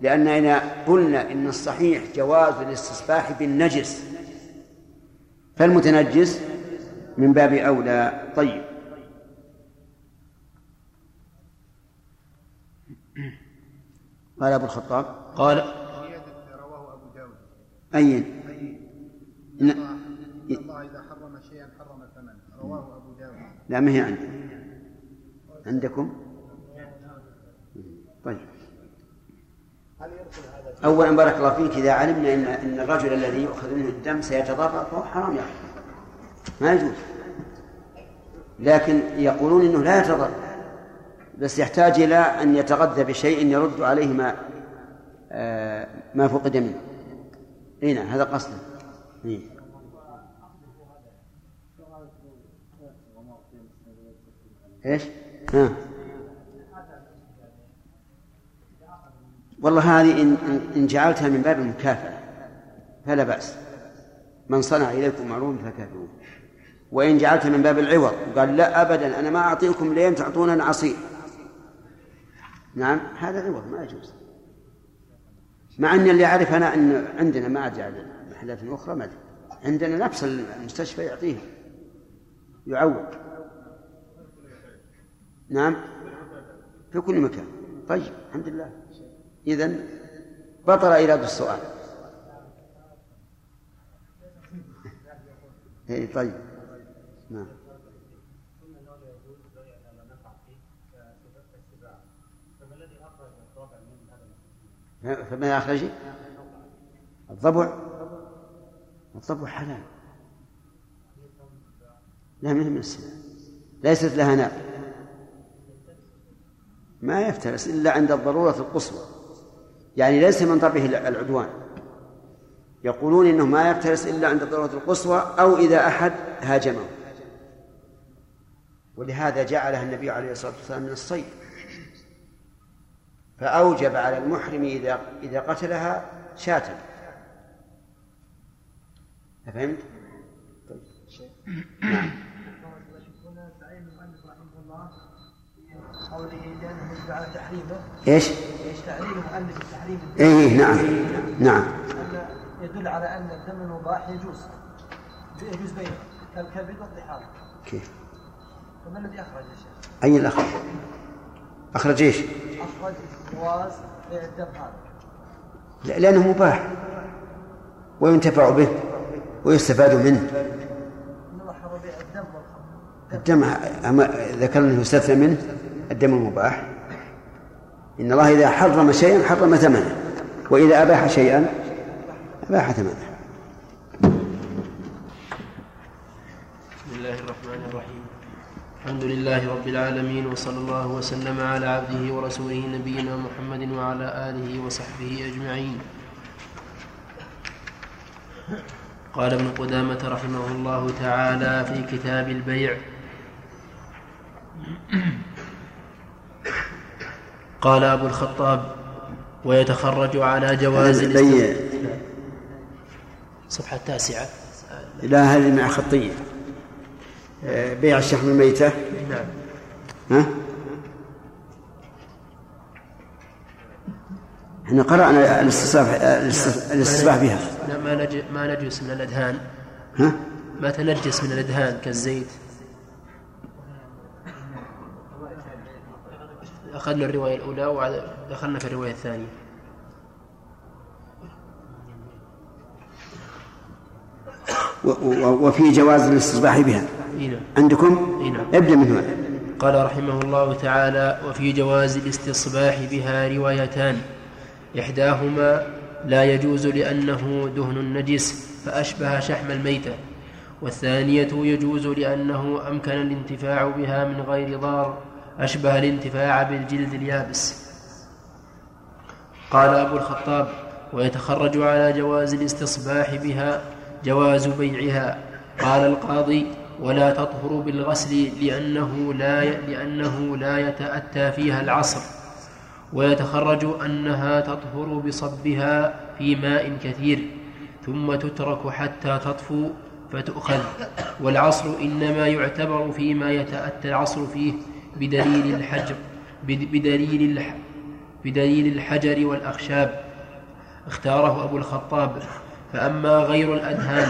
لأننا قلنا إن الصحيح جواز الاستصباح بالنجس فالمتنجس من باب أولى. طيب. قال أبو الخطاب. قال رواه أبو داود أي إن الله إذا حرم شيئا حرم ثمنه. رواه أبو داود. لا ما هي عندي عندكم؟ طيب. أولا بارك الله فيك إذا علمنا إن إن الرجل الذي يؤخذ منه الدم سيتضرر فهو حرام يأخذ ما يجوز. لكن يقولون إنه لا يتضرر بس يحتاج إلى أن يتغذى بشيء يرد عليه ما آه، ما فقد منه. إي نعم هذا قصده. إيش؟ ها. والله هذه إن, إن جعلتها من باب المكافأة فلا بأس. من صنع إليكم معروف فكافئوه. وإن جعلتها من باب العوض قال لا أبدا أنا ما أعطيكم لين تعطونا عصير نعم هذا عوض ما يجوز. مع أن اللي أعرف أنا أن عندنا ما أدري محلات أخرى ما عندنا نفس المستشفى يعطيه يعوض. نعم في كل مكان. طيب الحمد لله. إذن بطل إيراد السؤال إيه طيب. نعم. فما أخرج؟ الضبع. الضبع حلال. لا من من ليست لها ناب ما يفترس إلا عند الضرورة القصوى. يعني ليس من طبعه العدوان. يقولون إنه ما يفترس إلا عند الضروره القصوى أو إذا أحد هاجمه. ولهذا جعلها النبي عليه الصلاة والسلام من الصيد. فأوجب على المحرم إذا إذا قتلها شاة. فهمت؟ طيب. نعم. قوله لأنه يجب على تحريمه إيش؟ إيش؟ تعليل المؤلف التحريم اي نعم نعم. يدل على أن الدم المباح يجوز. يجوز بينه كالكبد والطحال. كيف؟ فما الذي أخرج يا شيخ؟ أي الأخرج؟ أخرج؟ إيش؟ أخرج جواز بيع الدم هذا. لأنه مباح. وينتفع به ويستفاد منه. الدم ذكرنا أنه يستثنى منه. الدم المباح إن الله إذا حرم شيئا حرم ثمنه. وإذا أباح شيئا أباح ثمنه. بسم الله الرحمن الرحيم. الحمد لله رب العالمين وصلى الله وسلم على عبده ورسوله نبينا محمد وعلى آله وصحبه أجمعين. قال ابن قدامة رحمه الله تعالى في كتاب البيع. قال أبو الخطاب ويتخرج على جواز بيع الصفحة التاسعة. لا هذه مع خطية. آه، بيع الشحم الميتة نعم. ها؟ إحنا قرأنا الاستصباح الاستصباح بها. لا ما نج... ما نجس من الأدهان ها؟ ما تنجس من الأدهان كالزيت. أخذنا الرواية الأولى ودخلنا في الرواية الثانية. وفي جواز الاستصباح بها. نعم. عندكم؟ نعم. ابدأ من هنا. قال رحمه الله تعالى وفي جواز الاستصباح بها روايتان. إحداهما لا يجوز لأنه دهن نجس فأشبه شحم الميتة. والثانية يجوز لأنه أمكن الانتفاع بها من غير ضار. أشبه الانتفاع بالجلد اليابس. قال أبو الخطاب ويتخرج على جواز الاستصباح بها جواز بيعها. قال القاضي ولا تطهر بالغسل لأنه لا لأنه لا يتأتى فيها العصر. ويتخرج أنها تطهر بصبها في ماء كثير ثم تترك حتى تطفو فتؤخذ. والعصر إنما يعتبر فيما يتأتى العصر فيه. بدليل الحجر بد- بدليل بدليل الحجر والأخشاب. اختاره أبو الخطاب. فأما غير الأدهان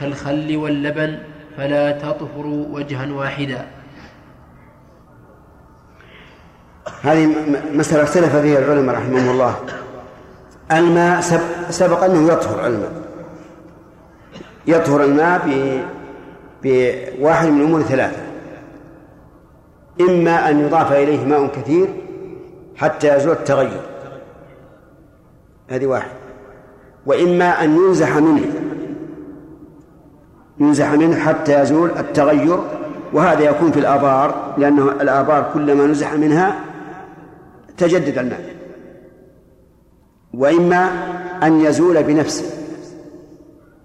كالخل واللبن فلا تطهر وجها واحدا. هذه مسألة اختلف فيها العلماء رحمهم الله. الماء سب- سبق أنه يطهر الماء. يطهر الماء بواحد من الأمور ثلاثة. إما أن يضاف إليه ماء كثير حتى يزول التغير. هذه واحد. وإما أن ينزح منه. ينزح منه حتى يزول التغير وهذا يكون في الآبار لأنه الآبار كلما نزح منها تجدد الماء. وإما أن يزول بنفسه.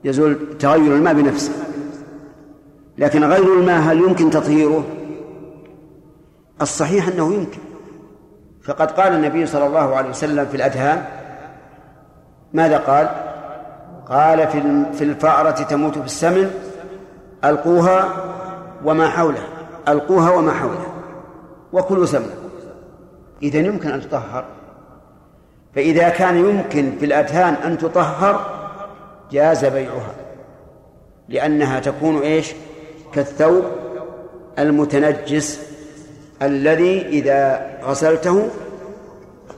يزول تغير الماء بنفسه. لكن غير الماء هل يمكن تطهيره؟ الصحيح أنه يمكن. فقد قال النبي صلى الله عليه وسلم في الأدهان ماذا قال؟ قال في الفأرة تموت في السمن ألقوها وما حولها ألقوها وما حولها وكلوا سمنا إذا يمكن أن تطهر. فإذا كان يمكن في الأدهان أن تطهر جاز بيعها. لأنها تكون إيش؟ كالثوب المتنجس الذي إذا غسلته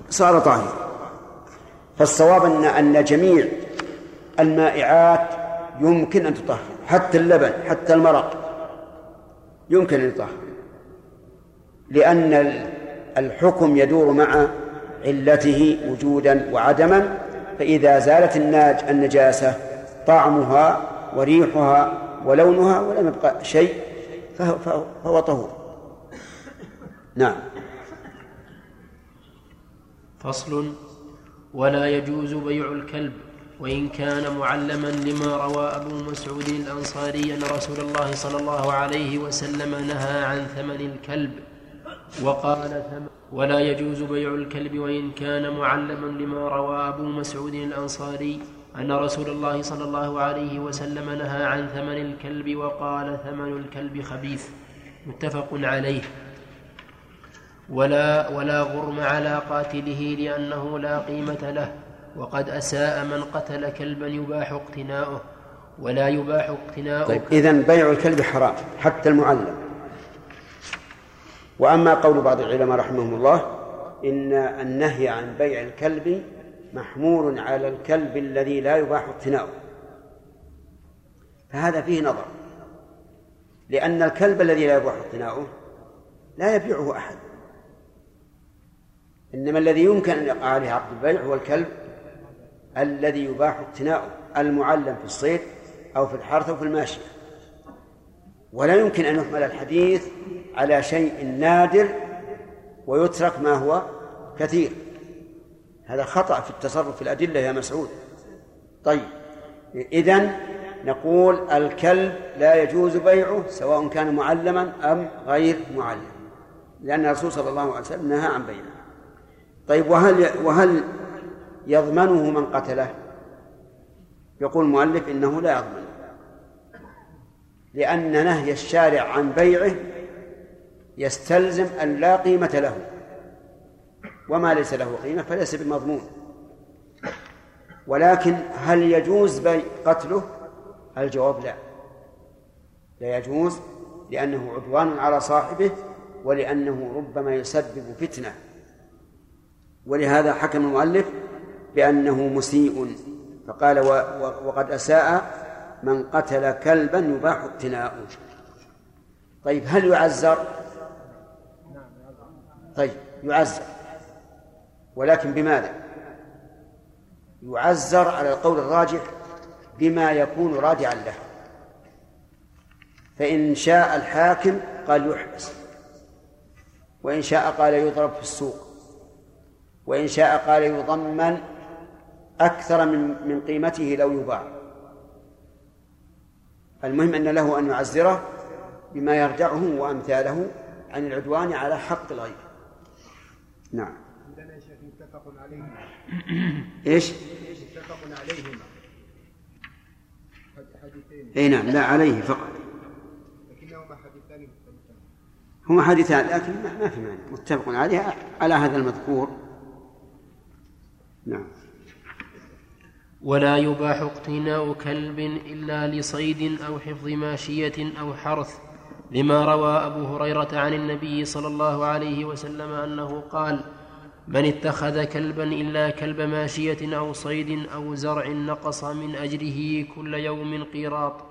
صار طاهرا فالصواب أن أن جميع المائعات يمكن أن تطهر. حتى اللبن حتى المرق يمكن أن يطهر. لأن الحكم يدور مع علته وجودا وعدما فإذا زالت الناج النجاسة طعمها وريحها ولونها ولم يبقى شيء فهو, فهو, طهور. نعم. فصل. ولا يجوز بيع الكلب وإن كان معلما لما روى أبو مسعود الأنصاري أن رسول الله صلى الله عليه وسلم نهى عن ثمن الكلب وقال ولا يجوز بيع الكلب وإن كان معلما لما روى أبو مسعود الأنصاري أن رسول الله صلى الله عليه وسلم نهى عن ثمن الكلب وقال ثمن الكلب خبيث. متفق عليه. ولا ولا غرم على قاتله لأنه لا قيمة له وقد أساء من قتل كلبا يباح اقتناؤه ولا يباح اقتناؤه طيب إذا بيع الكلب حرام حتى المعلم. وأما قول بعض العلماء رحمهم الله إن النهي عن بيع الكلب محمول على الكلب الذي لا يباح اقتناؤه. فهذا فيه نظر. لأن الكلب الذي لا يباح اقتناؤه لا يبيعه أحد. إنما الذي يمكن أن يقع عليه عقد البيع هو الكلب الذي يباح اقتناؤه المعلم في الصيد أو في الحرث أو في الماشية. ولا يمكن أن يحمل الحديث على شيء نادر ويترك ما هو كثير. هذا خطأ في التصرف في الأدلة يا مسعود. طيب إذن نقول الكلب لا يجوز بيعه سواء كان معلما أم غير معلم لأن الرسول صلى الله عليه وسلم نهى عن بيعه. طيب وهل وهل يضمنه من قتله؟ يقول المؤلف إنه لا يضمن لأن نهي الشارع عن بيعه يستلزم أن لا قيمة له وما ليس له قيمة فليس بمضمون ولكن هل يجوز بيع قتله؟ الجواب لا لا يجوز لأنه عدوان على صاحبه ولأنه ربما يسبب فتنة ولهذا حكم المؤلف بأنه مسيء فقال وقد أساء من قتل كلبا يباح اقتناؤه طيب هل يعزر؟ طيب يعزر ولكن بماذا؟ يعزر على القول الراجح بما يكون رادعا له فإن شاء الحاكم قال يحبس وإن شاء قال يضرب في السوق وإن شاء قال يضمن أكثر من من قيمته لو يباع. المهم أن له أن يعزره بما يرجعه وأمثاله عن العدوان على حق الغير. نعم. عندنا شيخ متفق عليهما. إيش؟ متفق عليهما. حديثين. إي نعم لا عليه فقط. لكنهما حديثان مختلفان. هما حديثان لكن ما في مانع. متفق عليه على هذا المذكور. نعم. ولا يباح اقتناء كلب إلا لصيد أو حفظ ماشية أو حرث لما روى أبو هريرة عن النبي صلى الله عليه وسلم أنه قال من اتخذ كلبا إلا كلب ماشية أو صيد أو زرع نقص من أجره كل يوم قيراط